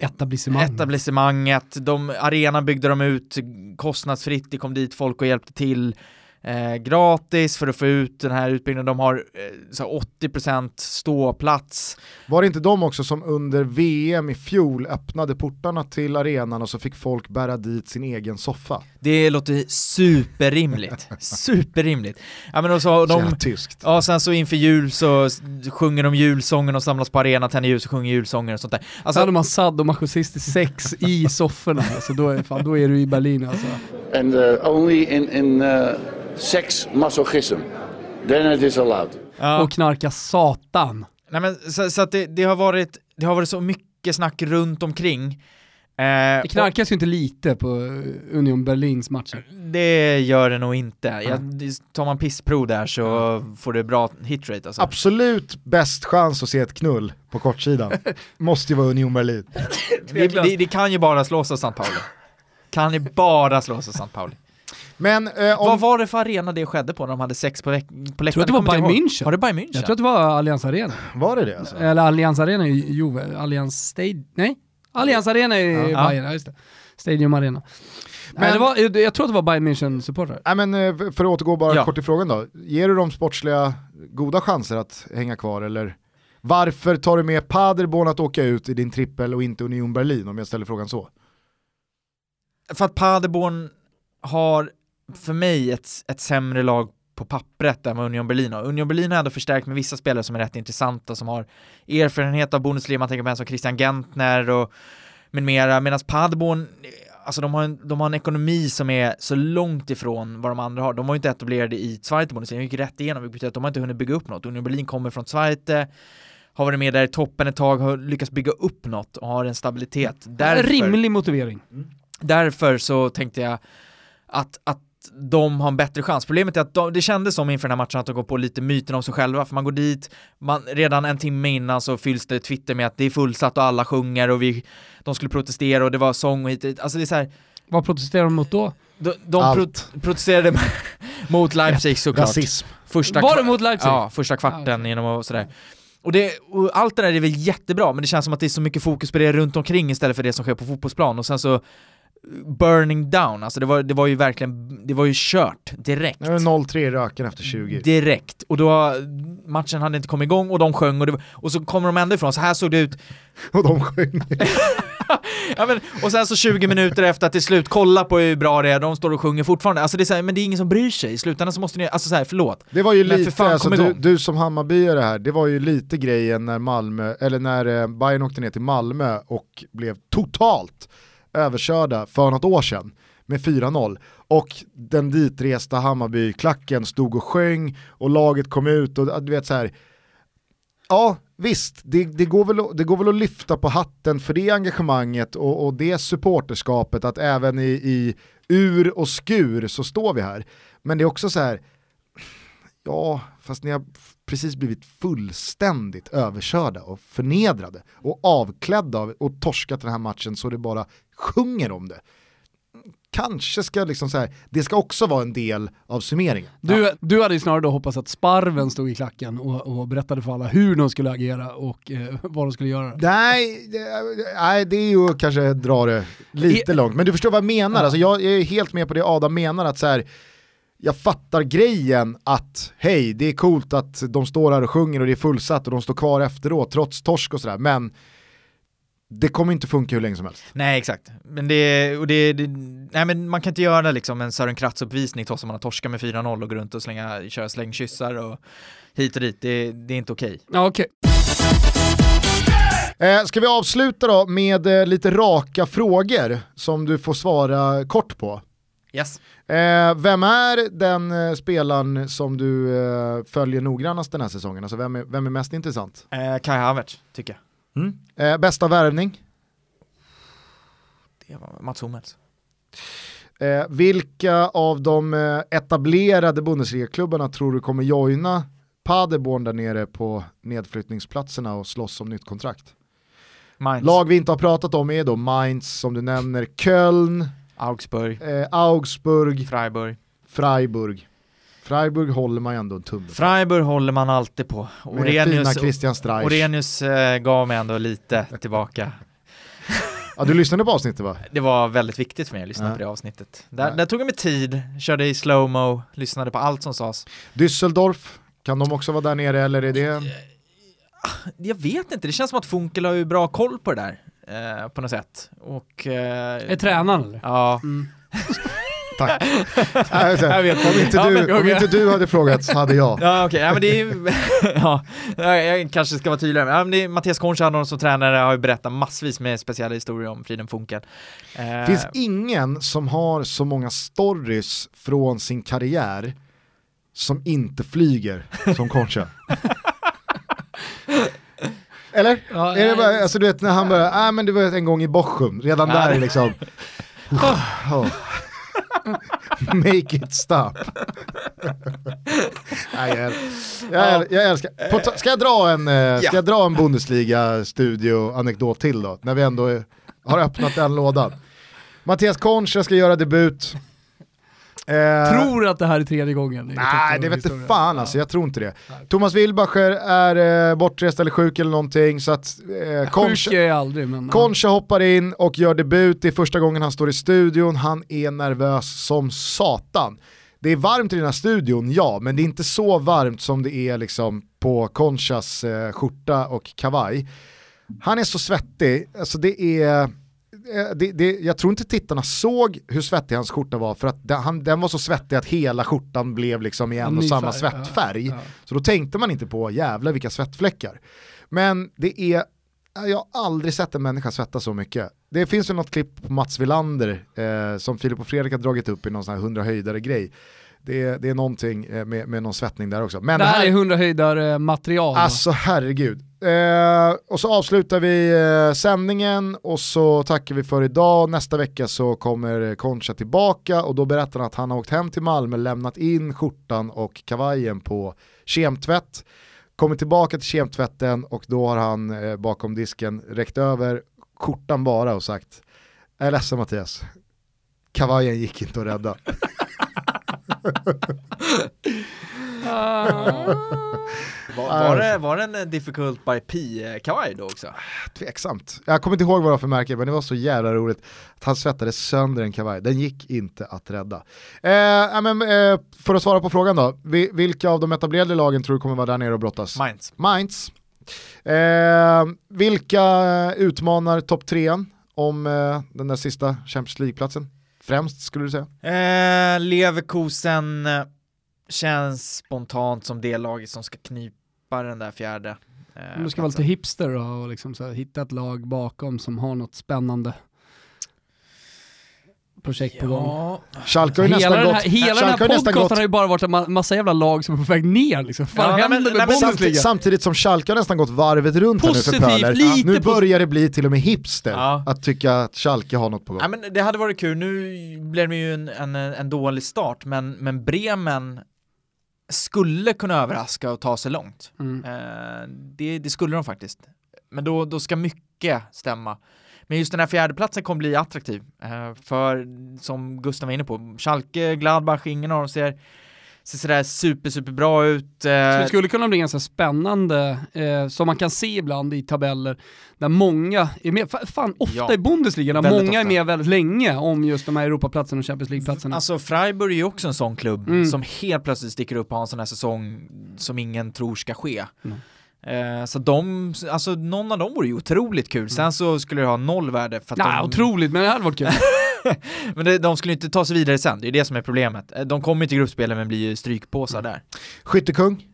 etablissemanget. etablissemanget, de, arenan byggde de ut kostnadsfritt, det kom dit folk och hjälpte till eh, gratis för att få ut den här utbyggnaden. De har eh, så här 80% ståplats. Var det inte de också som under VM i fjol öppnade portarna till arenan och så fick folk bära dit sin egen soffa? Det låter superrimligt. superrimligt. Ja men och så de, tyskt. ja sen så inför jul så sjunger de julsången och samlas på arenan, tänder ljus och sjunger julsånger och sånt där. Alltså, Alltså, hade man sadomasochistisk sex i sofforna, alltså, då, är, fan, då är du i Berlin alltså. and uh, only in, in uh, sex masochism. Then it is allowed. ja. Och knarka satan. Nej men så, så att det, det har varit, det har varit så mycket snack runt omkring. Eh, Det knarkas ju inte lite på eh, Union Berlins matcher. och det gör det nog inte. Ja, det- tar man pissprov där så får du bra hitrate alltså. Absolut bäst chans att se ett knull på kortsidan. Måste ju vara Union Berlin. Det, det, det kan ju bara slås av St. Pauli. Kan ju bara slås av St. Pauli. Men eh, om... Vad var det för arena det skedde på när de hade sex på, på läktaren? Jag tror att det var Bayern. München. Var det Bayern München? Jag tror att det var Allianz Arena. Var det det alltså? Eller Allianz Arena i Juve, Allianz Stadium, nej? Allianz Arena i Ja. Bayern, ja just det. Stadium Arena. Men, Men- det var, jag tror att det var Bayern München-supportrar. Nej men eh, för att återgå bara Ja. kort till frågan då. Ger du dem sportsliga goda chanser att hänga kvar eller varför tar du med Paderborn att åka ut i din trippel och inte Union Berlin om jag ställer frågan så? För att Paderborn har för mig ett, ett sämre lag på pappret än vad Union Berlin har. Union Berlin har ändå förstärkt med vissa spelare som är rätt intressanta, som har erfarenhet av Bundesliga, man tänker på en som Christian Gentner och med mera, medan Paderborn, alltså de har, en, de har en ekonomi som är så långt ifrån vad de andra har. De var ju inte etablerade i Zweite Bundesliga, de gick rätt igenom, vilket betyder att de har inte hunnit bygga upp något. Union Berlin kommer från Zweite, har varit med där i toppen ett tag, har lyckats bygga upp något och har en stabilitet. Därför, Rimlig motivering. Därför så tänkte jag att, att de har en bättre chans. Problemet är att de, det kändes som inför den här matchen att de går på lite myten om sig själva, för man går dit, man, redan en timme innan så fylls det Twitter med att det är fullsatt och alla sjunger och vi, de skulle protestera och det var sång och hit och dit. Alltså det är så här, Vad protesterar de mot då? de, de pro, protesterade mot Leipzig såklart. Rasism. Första Var det mot Leipzig? Ja, första kvarten Ah, okej. genom och sådär. Och, det, och allt det där är väl jättebra, men det känns som att det är så mycket fokus på det runt omkring istället för det som sker på fotbollsplan. Och sen så burning down, alltså det var, det var ju verkligen, det var ju kört direkt. Det 0-3 i röken efter 20. Direkt. Och då, matchen hade inte kommit igång och de sjöng och, det, var- och så kommer de ändå ifrån, så här såg det ut. Och de sjöng. Ja, men, och sen så 20 minuter efter att det är slut, kolla på hur bra det är, de står och sjunger fortfarande. Alltså det är så här, men det är ingen som bryr sig. I slutändan så måste ni, alltså så här, förlåt. Det var ju Men lite, fan, alltså, du, du som Hammarbyare här, det var ju lite grejen när Malmö, eller när eh, Bayern åkte ner till Malmö och blev totalt överkörda för något år sedan med 4-0. Och den ditresta Hammarby-klacken stod och sjöng och laget kom ut och du vet så här. Ja, visst, det, det, går väl, att- det går väl att lyfta på hatten för det engagemanget och, och det supporterskapet att även i, i ur och skur så står vi här. Men det är också så här, Ja, fast ni har precis blivit fullständigt överkörda och förnedrade och avklädda av, och torskat den här matchen så det bara sjunger om det. Kanske ska liksom så här, det ska också vara en del av summeringen. Du, du hade ju snarare då hoppats att Sparven stod i klacken och, och berättade för alla hur de skulle agera och eh, vad de skulle göra. Nej, nej, det är ju kanske dra det lite I- långt, men du förstår vad jag menar. Ja. Alltså, jag är helt med på det Adam menar, att så här, jag fattar grejen att hej, det är coolt att de står här och sjunger och det är fullsatt och de står kvar efteråt trots torsk och sådär, men det kommer inte funka hur länge som helst. Nej exakt, men det, och det, det nej men man kan inte göra liksom en Sören Kratz-uppvisning trots att man har torskat med 4-0 och gå runt och slänga, köra slängkyssar och hit och dit, det, det är inte okej. Ja, okej. Eh, ska vi avsluta då med eh, lite raka frågor som du får svara kort på? Yes. Eh, vem är den eh, spelaren som du eh, följer noggrannast den här säsongen? Alltså vem är, vem är mest intressant? Eh, Kai Havertz, tycker jag. Eh, bästa värvning? Mats Hummels. Eh, vilka av de eh, etablerade Bundesliga-klubbarna tror du kommer joina Paderborn där nere på nedflyttningsplatserna och slåss om nytt kontrakt? Mainz, Lag vi inte har pratat om är då Mainz som du nämner, Köln, Augsburg, eh, Augsburg, Freiburg. Freiburg. Freiburg håller man ju ändå en tumme för. Freiburg håller man alltid på. Orenius, Christian Streich. Orenius eh, gav mig ändå lite tillbaka. Ja, du lyssnade på avsnittet va? Det var väldigt viktigt för mig att lyssna Ja. på det avsnittet. Där, Ja. där tog jag mig tid, körde i slowmo, lyssnade på allt som sades. Düsseldorf, kan de också vara där nere eller är det? Jag vet inte, det känns som att Funkel har ju bra koll på det där. Eh, på något sätt. Och... Eh, Är tränaren eller? Ja. Mm. Tack. Nej, Jag vet om, inte Ja, du, men- om inte du hade frågat så hade jag. Ja okej, ja, men det är ja, jag kanske ska vara tydligare, ja, men det är, Mattias Kornstjärnor som tränare har ju berättat massvis med speciella historier om Friden Funkel. Eh, finns ingen som har så många stories från sin karriär som inte flyger som Concha. Eller? Ja, är det bara, alltså du vet när han börjar, nej men det var en gång i Bochum, redan Ja, där det- är liksom oh. Make it stop. nej, jag, jag, jag älskar, På, ska jag dra en, eh, ska jag dra en Bundesliga-studio-anekdot till då? När vi ändå har öppnat den lådan. Mattias Concha ska göra debut. Eh, Tror att det här är tredje gången. Nej, det vet inte historia. fan alltså, jag tror inte det. Thomas Wilbacher är eh, bortrest eller sjuk eller någonting så att eh, Sjuk Concha, är jag aldrig men... Concha hoppar in och gör debut, det är första gången han står i studion, han är nervös som satan. Det är varmt i den här studion, ja, men det är inte så varmt som det är liksom på Conchas eh, skjorta och kavaj. Han är så svettig, alltså det är, det, det, jag tror inte tittarna såg hur svettig hans skjorta var för att den, han, den var så svettig att hela skjortan blev liksom i en och samma färg, ja, svettfärg. ja. Så då tänkte man inte på jävlar vilka svettfläckar. Men det är, jag har aldrig sett en människa svettas så mycket. Det finns väl något klipp på Mats Wilander eh, som Filip och Fredrik har dragit upp i någon sån här 100 höjdare grej. Det är, det är någonting eh, med, med någon svettning där också. Men Det här är 100 höjdare material. Alltså herregud. Eh, och så avslutar vi eh, sändningen och så tackar vi för idag. Nästa vecka så kommer Concha tillbaka och då berättar han att han har åkt hem till Malmö, lämnat in skjortan och kavajen på kemtvätt. Kommer tillbaka till kemtvätten och då har han eh, bakom disken räckt över skjortan bara och sagt Jag är ledsen Mattias, kavajen gick inte att rädda. var, var, det, var det en difficult by P-kavaj då också? Tveksamt. Jag kommer inte ihåg vad det var för märke, men det var så jävla roligt att han svettade sönder en kavaj. Den gick inte att rädda. Eh, men, eh, för att svara på frågan då, vi, vilka av de etablerade lagen tror du kommer vara där nere och brottas? Mainz. Mainz. Eh, vilka utmanar topp trean om eh, den där sista Champions League-platsen? Främst skulle du säga? Eh, Leverkusen eh, känns spontant som det laget som ska knipa den där fjärde. Eh, Om du ska vara lite hipster då och liksom så här, hitta ett lag bakom som har något spännande projekt på gång. Ja, Schalke har ju Hela nästan den här, gått... hela den här podcasten har ju bara varit en ma- massa jävla lag som är på väg ner liksom. Vad Ja, men- nej? Samtidigt, samtidigt som Schalke har nästan gått varvet runt här nu för Positivt, Pöler. Nu börjar det bli till och med hipster Ja. att tycka att Schalke har något på gång. Nej, men det hade varit kul, nu blev det ju en, en, en dålig start, men, men Bremen skulle kunna överraska och ta sig långt. Mm. Eh, det, det skulle de faktiskt. Men då, då ska mycket stämma. Men just den här fjärdeplatsen kommer bli attraktiv. Eh, för som Gustav var inne på, Schalke, Gladbach, ingen av dem ser, ser sådär super, super bra ut. Så Eh, det skulle kunna bli ganska spännande, eh, som man kan se ibland i tabeller, där många är med, fa- fan ofta Ja, i Bundesliga, där många är ofta. med väldigt länge om just de här Europaplatserna och Champions League-platserna. Alltså Freiburg är ju också en sån klubb Mm. som helt plötsligt sticker upp och har en sån här säsong som ingen tror ska ske. Mm. Eh, så de, alltså någon av dem vore ju otroligt kul. Sen så skulle det ha noll värde för att Nej, de, otroligt, men det hade varit kul. Men det, de skulle inte ta sig vidare sen, det är det som är problemet. Eh, De kommer ju till gruppspelen men blir ju strykpåsar Mm. där. Skyttekung,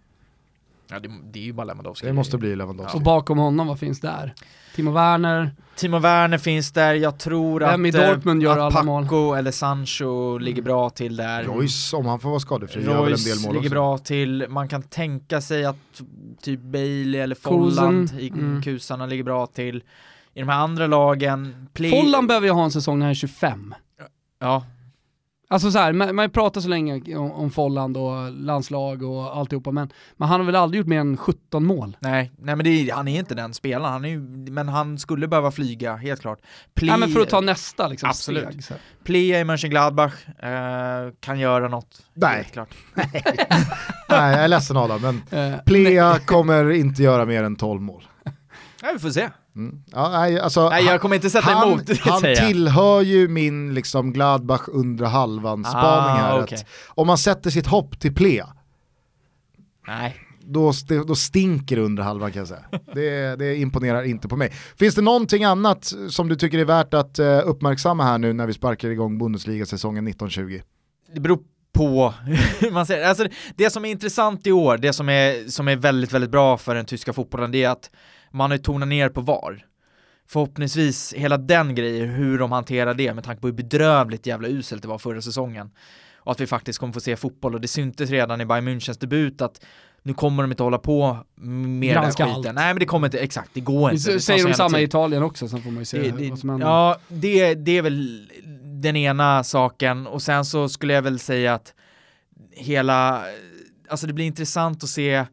Ja, det, det är ju bara Lewandowski. det måste bli Lewandowski. Och bakom honom, vad finns där? Timo Werner, Timo Werner finns där, jag tror Vem att, i eh, Dortmund gör att alla mål? Paco eller Sancho ligger bra till där. Royce, om han får vara skadefri, gör väl en del Royce mål ligger också. bra till, man kan tänka sig att typ Bailey eller Folland i mm. kusarna ligger bra till. I de här andra lagen, play... Follan behöver ju ha en säsong när han är 25. Ja, Alltså så här, man, man pratar så länge om, om Folland och landslag och alltihopa, men, men han har väl aldrig gjort mer än 17 mål? nej, nej men det är, han är inte den spelaren, han är ju, men han skulle behöva flyga, helt klart. Plea, Nej men för att ta nästa liksom, Absolut. steg. Så. Plea i Mönchengladbach, eh, kan göra något. Nej. Helt klart. Nej, jag är ledsen Adam, men Eh, Plea kommer inte göra mer än 12 mål. Ja, vi får se. Mm. Ja, nej, alltså, Nej, jag kommer inte sätta han, emot, det han säger jag. tillhör ju min liksom Gladbach under halvan spaning här. Ah, okej. Om man sätter sitt hopp till Plea, Nej. då, då stinker under halvan kan jag säga. Det, det imponerar inte på mig. Finns det någonting annat som du tycker är värt att eh, uppmärksamma här nu när vi sparkar igång Bundesliga-säsongen 1920? Det beror på hur man säger. Alltså, det som är intressant i år, det som är, som är väldigt, väldigt bra för den tyska fotbollen, det är att man har tonat ner på VAR. Förhoppningsvis hela den grejen, hur de hanterar det med tanke på hur bedrövligt jävla uselt det var förra säsongen. Och att vi faktiskt kommer få se fotboll och det syntes redan i Bayern Münchens debut att nu kommer de inte hålla på med den Granska där skiten. allt. Nej men det kommer inte, exakt, det går inte. Det säger de samma i. Italien också, sen får man ju se Det, vad det, som händer. ja, det, det är väl den ena saken och sen så skulle jag väl säga att hela, alltså det blir intressant att se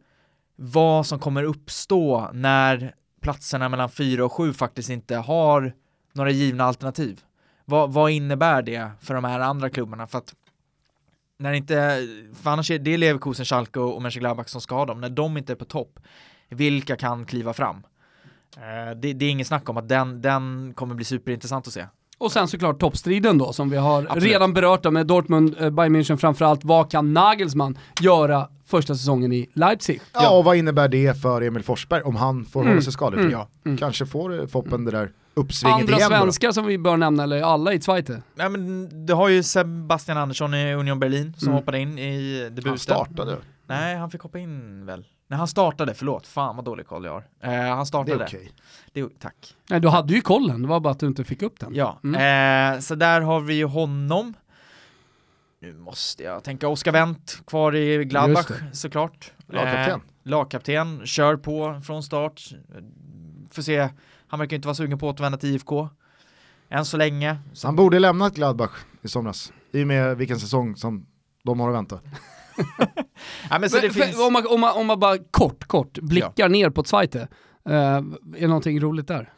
vad som kommer uppstå när platserna mellan 4 och 7 faktiskt inte har några givna alternativ. Vad, vad innebär det för de här andra klubbarna? För att när inte, för annars är det Leverkusen, Schalke och Mönchengladbach som ska ha dem, när de inte är på topp, vilka kan kliva fram? Eh, det, det är ingen snack om att den, den kommer bli superintressant att se. Och sen såklart toppstriden då, som vi har Absolut. redan berört då, med Dortmund, eh, Bayern München framförallt. Vad kan Nagelsmann göra första säsongen i Leipzig? Ja, och vad innebär det för Emil Forsberg om han får Mm. hålla sig skadefri? Mm. Ja. Mm. Kanske får eh, Foppen det där uppsvinget Andra igen då. svenskar som vi bör nämna, eller alla i Zweite. Nej men du har ju Sebastian Andersson i Union Berlin som Mm. hoppade in i debuten. Han startade. Nej, han fick hoppa in väl? Nej, han startade, förlåt. Fan vad dålig koll jag har. Eh, han Det är startade. okej. Det, tack. Nej, du hade ju kollen, det var bara att du inte fick upp den. Ja, Mm. eh, så där har vi ju honom. Nu måste jag tänka Oskar Wendt kvar i Gladbach såklart. Lagkapten. Eh, lagkapten, kör på från start. Får se, han verkar inte vara sugen på att återvända till IFK. Än så länge. Så Han borde lämnat Gladbach i somras. I och med vilken säsong som de har att vänta. ja, men så det För- för- finns... om, man, om, man, om man bara kort, kort blickar ner på Zweite, eh, är det någonting roligt där?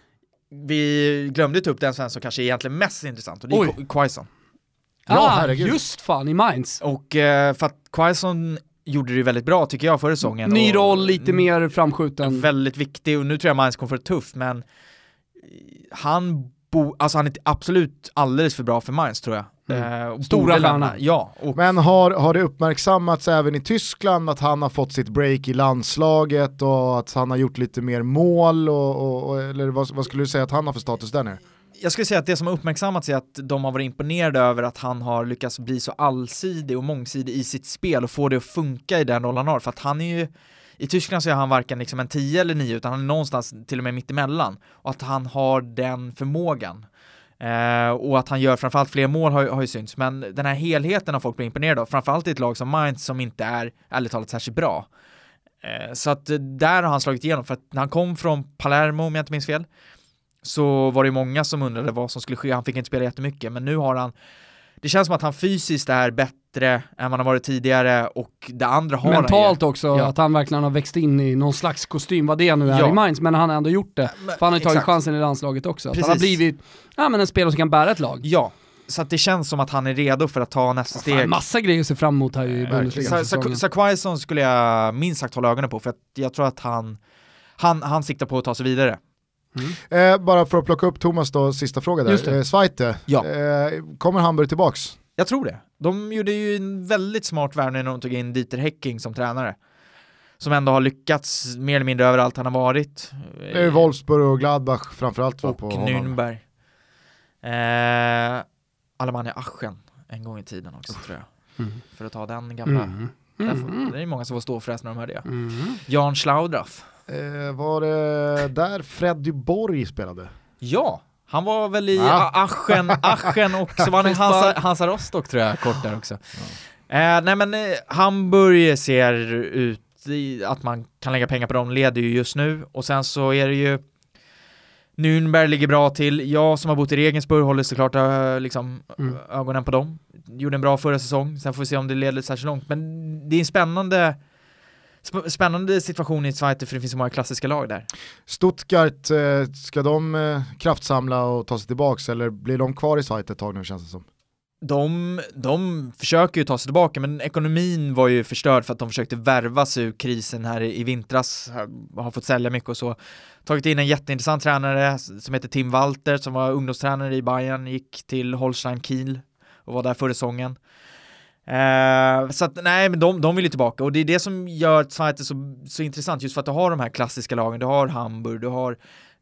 Vi glömde ta upp den svensk som kanske är egentligen mest intressant och det är Quaison. Ja, ah, herregud. just fan, i Mainz. Och eh, för att Quaison gjorde det väldigt bra tycker jag förra säsongen. Ny roll, lite mer framskjuten. Väldigt viktig och nu tror jag Mainz kommer få det tufft men han bo, alltså han är absolut alldeles för bra för Mainz tror jag. Mm. Eh, Stora stjärna. Ja, och Men har, har det uppmärksammats även i Tyskland att han har fått sitt break i landslaget och att han har gjort lite mer mål och, och, och eller vad, vad skulle du säga att han har för status där nere? jag skulle säga att det som har uppmärksammats är att de har varit imponerade över att han har lyckats bli så allsidig och mångsidig i sitt spel och få det att funka i den roll han har. För att han är ju, i Tyskland så är han varken liksom en 10 eller 9 utan han är någonstans till och med mittemellan. Och att han har den förmågan. Eh, och att han gör framförallt fler mål har, ju- har ju synts, men den här helheten har folk blivit imponerade av, framförallt i ett lag som Mainz som inte är, ärligt talat, särskilt bra. Eh, så att eh, där har han slagit igenom, för att när han kom från Palermo, om jag inte minns fel, så var det många som undrade vad som skulle ske, han fick inte spela jättemycket, men nu har han det känns som att han fysiskt är bättre än vad han har varit tidigare och det andra har Mentalt han också, Ja. att han verkligen har växt in i någon slags kostym, vad det nu är Ja. i Mainz, men han har ändå gjort det. Men- För han har ju tagit exakt. chansen i landslaget också. Att han har blivit ja, men en spelare som kan bära ett lag. Ja, så att det känns som att han är redo för att ta nästa Fan, steg. massa grejer att se fram emot här i Bundesliga. Sa- för Sa- säsongen. Saquaison skulle jag minst sagt hålla ögonen på för att jag tror att han, han, han siktar på att ta sig vidare. Eh, bara för att plocka upp Thomas då, sista fråga där. Eh, Zweite, Ja. eh, kommer Hamburg tillbaks? Jag tror det. De gjorde ju en väldigt smart värvning när de tog in Dieter Hecking som tränare. Som ändå har lyckats mer eller mindre överallt han har varit. Det är Wolfsburg och Gladbach framförallt och på. Nürnberg. Eh, Alemannia Aachen en gång i tiden också tror jag. Mm. För att ta den gamla. Mm. Mm. Det är många som får stå för när de hör det. Mm. Jan Schlaudraff. Eh, var det där Freddy Borg spelade? Ja, han var väl i Ja. Aschen, Aschen och så var han i Hansa, Hansa Rostock tror jag, kort där också. Eh, nej men eh, Hamburg ser ut i att man kan lägga pengar på dem, leder ju just nu och sen så är det ju Nürnberg ligger bra till. Jag som har bott i Regensburg håller såklart äh, liksom, Mm. ögonen på dem. Gjorde en bra förra säsong, sen får vi se om det leder särskilt långt. Men det är en spännande, sp- spännande situation i Zweite för det finns så många klassiska lag där. Stuttgart, eh, ska de eh, kraftsamla och ta sig tillbaks eller blir de kvar i Schweiz ett tag nu känns det som? De, de försöker ju ta sig tillbaka men ekonomin var ju förstörd för att de försökte värva sig ur krisen här i, i vintras, har- fått sälja mycket och så. Tagit in en jätteintressant tränare som heter Tim Walter som var ungdomstränare i Bayern, gick till Holstein Kiel och var där förra säsongen. Eh, så att nej, men de, de vill ju tillbaka och det är det som gör Zweite så, så intressant just för att du har de här klassiska lagen, du har Hamburg, du har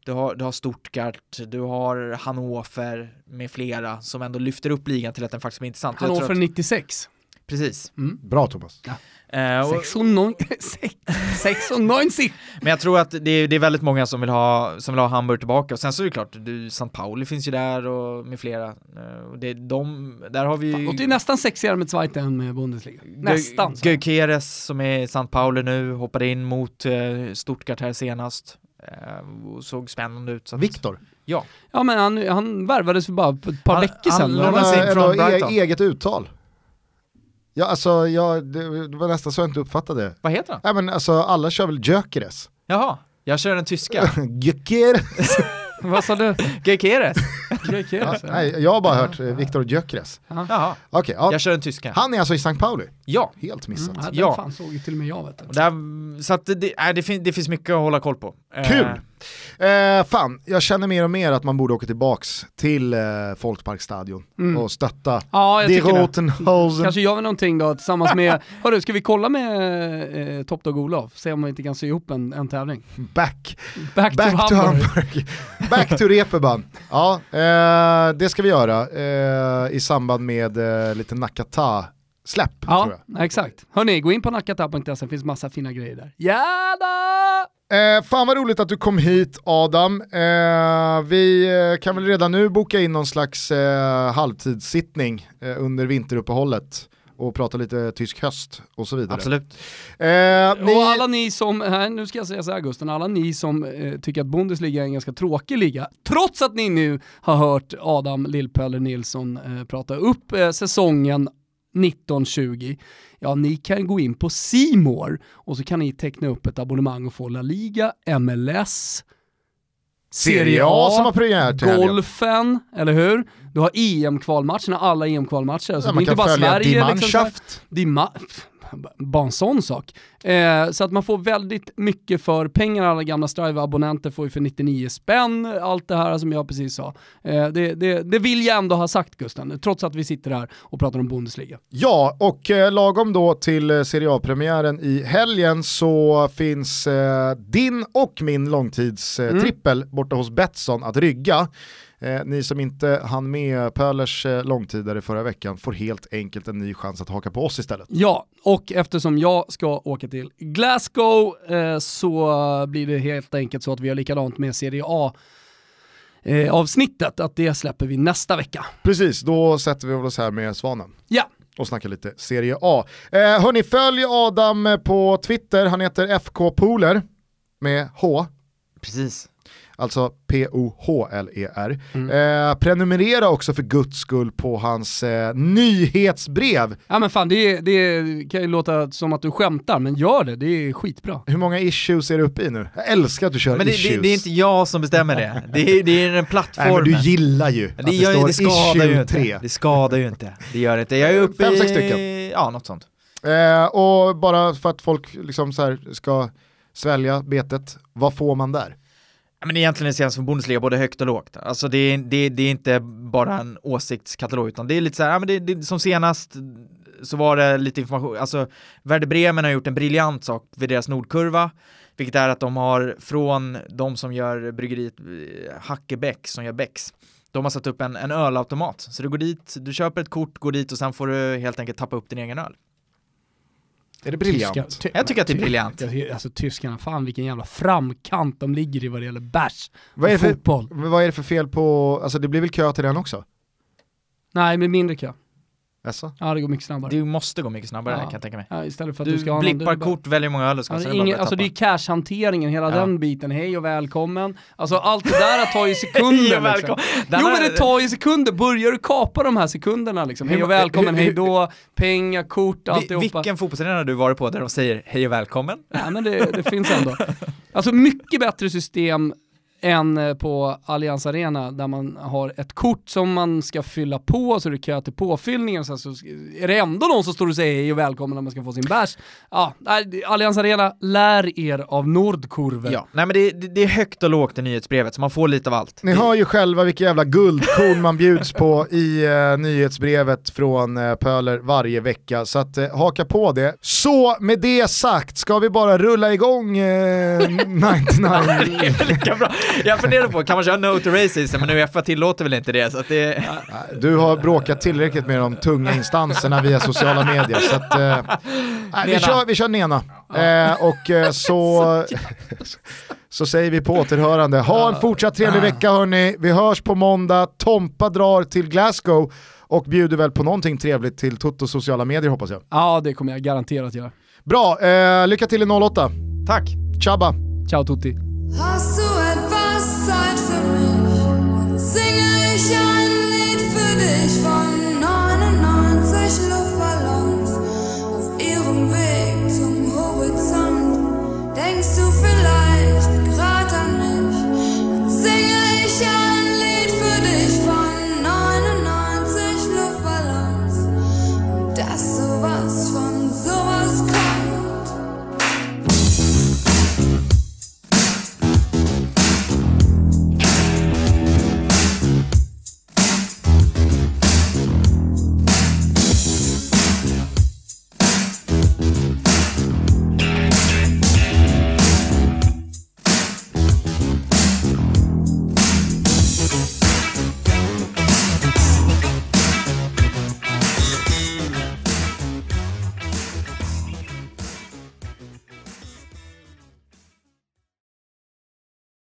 du har, du har Stuttgart, du har Hannover med flera som ändå lyfter upp ligan till att den faktiskt blir intressant. Hannover att- 96. Precis. Bra Thomas. Eh, och, 96. men jag tror att det är, det är väldigt många som vill, ha, som vill ha Hamburg tillbaka och sen så är det klart, du, St. Pauli finns ju där och med flera. Eh, och det är de, där har vi Det låter ju nästan sexigare med Zweite än med Bundesliga. Nästan. Gyökeres som är i St. Pauli nu, hoppade in mot eh, Stuttgart här senast. Eh, och såg spännande ut. Så Viktor, Ja, Ja men han, han värvades för bara ett par Han- veckor sedan. han har in från ändå Brighton. e- eget uttal. Ja, alltså, jag, det, det var nästan så jag inte uppfattade det. vad heter han? Nej men alltså alla kör väl Gyökeres? Jaha, jag kör den tyska. Gyökeres? Vad sa du? Gyökeres? Ja, nej, jag har bara hört eh, Viktor Gyökeres. Jaha, Okej, ja. jag kör den tyska. han är alltså i St. Pauli. Ja, Helt missat. Mm, ja, den Ja. fan såg ju till och med jag vet du. och där, så att det, det, äh, det, fin, det finns mycket att hålla koll på. Eh, Kul! Eh, fan, jag känner mer och mer att man borde åka tillbaks till eh, Folkparkstadion Mm. och stötta Ja, jag Die. Rotenhausen. Kanske gör vi någonting då tillsammans med, hörru ska vi kolla med eh, Top Dog Olof? Se om vi inte kan sy ihop en, en tävling. Back, Back, back to to Hamburg. Hamburg. back to Reeperbahn. Ja, eh, det ska vi göra eh, i samband med eh, lite Nakata-släpp tror Ja, jag. exakt. Hörni, gå in på nakata.se, det finns massa fina grejer där. Jada! Eh, fan vad roligt att du kom hit Adam. Eh, vi eh, kan väl redan nu boka in någon slags eh, halvtidssittning eh, under vinteruppehållet och prata lite tysk höst och så vidare. Absolut. Eh, ni, Och alla ni som, här, nu ska jag säga så här Gusten, alla ni som eh, tycker att Bundesliga är en ganska tråkig liga, trots att ni nu har hört Adam Lillpöller Nilsson eh, prata upp eh, säsongen 1920, ja ni kan gå in på Simor och så kan ni teckna upp ett abonnemang och få La Liga, MLS, Serie A som har premiär till helgen. golfen, eller hur? Du har EM-kvalmatcherna, alla EM-kvalmatcher. Så Ja, det är man inte kan bara Sverige. Liksom, här. Bara en sån sak. Eh, så att man får väldigt mycket för pengarna, alla gamla Strive-abonnenter får ju för 99 spänn, allt det här som jag precis sa. Eh, det, det, det vill jag ändå ha sagt Gusten, trots att vi sitter här och pratar om Bundesliga. Ja, och eh, lagom då till eh, Serie A-premiären i helgen så finns eh, din och min långtidstrippel eh, trippel borta hos Betsson att rygga. Eh, ni som inte hann med Pölers eh, långtidare förra veckan får helt enkelt en ny chans att haka på oss istället. Ja, och eftersom jag ska åka till Glasgow eh, så blir det helt enkelt så att vi har likadant med Serie A eh, avsnittet, att det släpper vi nästa vecka. Precis, då sätter vi oss här med Svanen. Ja, och snackar lite Serie A. Eh, hörni, följ Adam på Twitter, han heter FK Pooler med H, Precis. Alltså P-O-H-L-E-R. Eh, prenumerera också för guds skull på hans eh, nyhetsbrev. Ja men fan det, det kan ju låta som att du skämtar, men gör det, det är skitbra. Hur många issues är du uppe i nu? Jag älskar att du kör Men det, issues. det, det är inte jag som bestämmer det. Det är, det är den Nej, men plattformen. du gillar ju att det, det, står det skadar issue ju inte. 3. Det skadar ju inte. Det gör det inte. Jag är uppe Fem, i... sex stycken. Ja, något sånt. Eh, och bara för att folk liksom så här ska svälja betet, vad får man där? Men egentligen är det senaste för Bundesliga både högt och lågt. Alltså det är, det, det är inte bara en åsiktskatalog utan det är lite så här, ja, men det, det, som senast så var det lite information, alltså Werder Bremen har gjort en briljant sak vid deras nordkurva, vilket är att de har från de som gör bryggeriet eh, Hackebäck som gör Becks, de har satt upp en, en ölautomat. Så du går dit, du köper ett kort, går dit och sen får du helt enkelt tappa upp din egen öl. Är det briljant? Tyska- ty- Jag tycker att det är briljant. Alltså tyskarna, fan vilken jävla framkant de ligger i vad det gäller bärs Vad är, för, fotboll. vad är det för fel på, alltså det blir väl kö till den också? Nej, med mindre kö. Jaså? Ja det går mycket snabbare. Det måste gå mycket snabbare Ja. kan jag tänka mig. Ja, istället för att Du, du, ska ha någon- blippar du bara- kort, väljer många öl du ska, Ja, bara ingen, alltså det är cash-hanteringen, hela Ja. den biten. Hej och välkommen. Alltså allt det där tar ju sekunder. Och liksom. Jo men det tar ju sekunder, börjar du kapa de här sekunderna liksom? Hej och välkommen, hej då, pengar, kort, alltihopa. Vilken fotbollsarena har du varit på där de säger hej och välkommen? Nej men det, det finns ändå. Alltså mycket bättre system än eh, på Allianz Arena där man har ett kort som man ska fylla på så är det kö till påfyllningen sen så är det ändå någon som står och säger hej och välkommen när man ska få sin bärs. Ja, Allianz Arena, lär er av Nordkurve. Ja, nej men det, det, det är högt och lågt i nyhetsbrevet så man får lite av allt. Ni hör ju själva vilka jävla guldkorn man bjuds på i eh, nyhetsbrevet från eh, Pöler varje vecka. Så att eh, haka på det. Så med det sagt ska vi bara rulla igång eh, 99. Det är lika bra. Jag funderar på, kan man köra no to racism? Men Uefa tillåter väl inte det? Så att det... Du har bråkat tillräckligt med de tunga instanserna via sociala medier. Så att, eh, vi, kör, vi kör Nena. Eh, och eh, så, så säger vi på återhörande. Ha en fortsatt trevlig vecka hörni. Vi hörs på måndag. Tompa drar till Glasgow och bjuder väl på någonting trevligt till Toto sociala medier hoppas jag. Ja, det kommer jag garanterat göra. Bra, eh, lycka till i 08. Tack! Tjabba! Ciao tutti.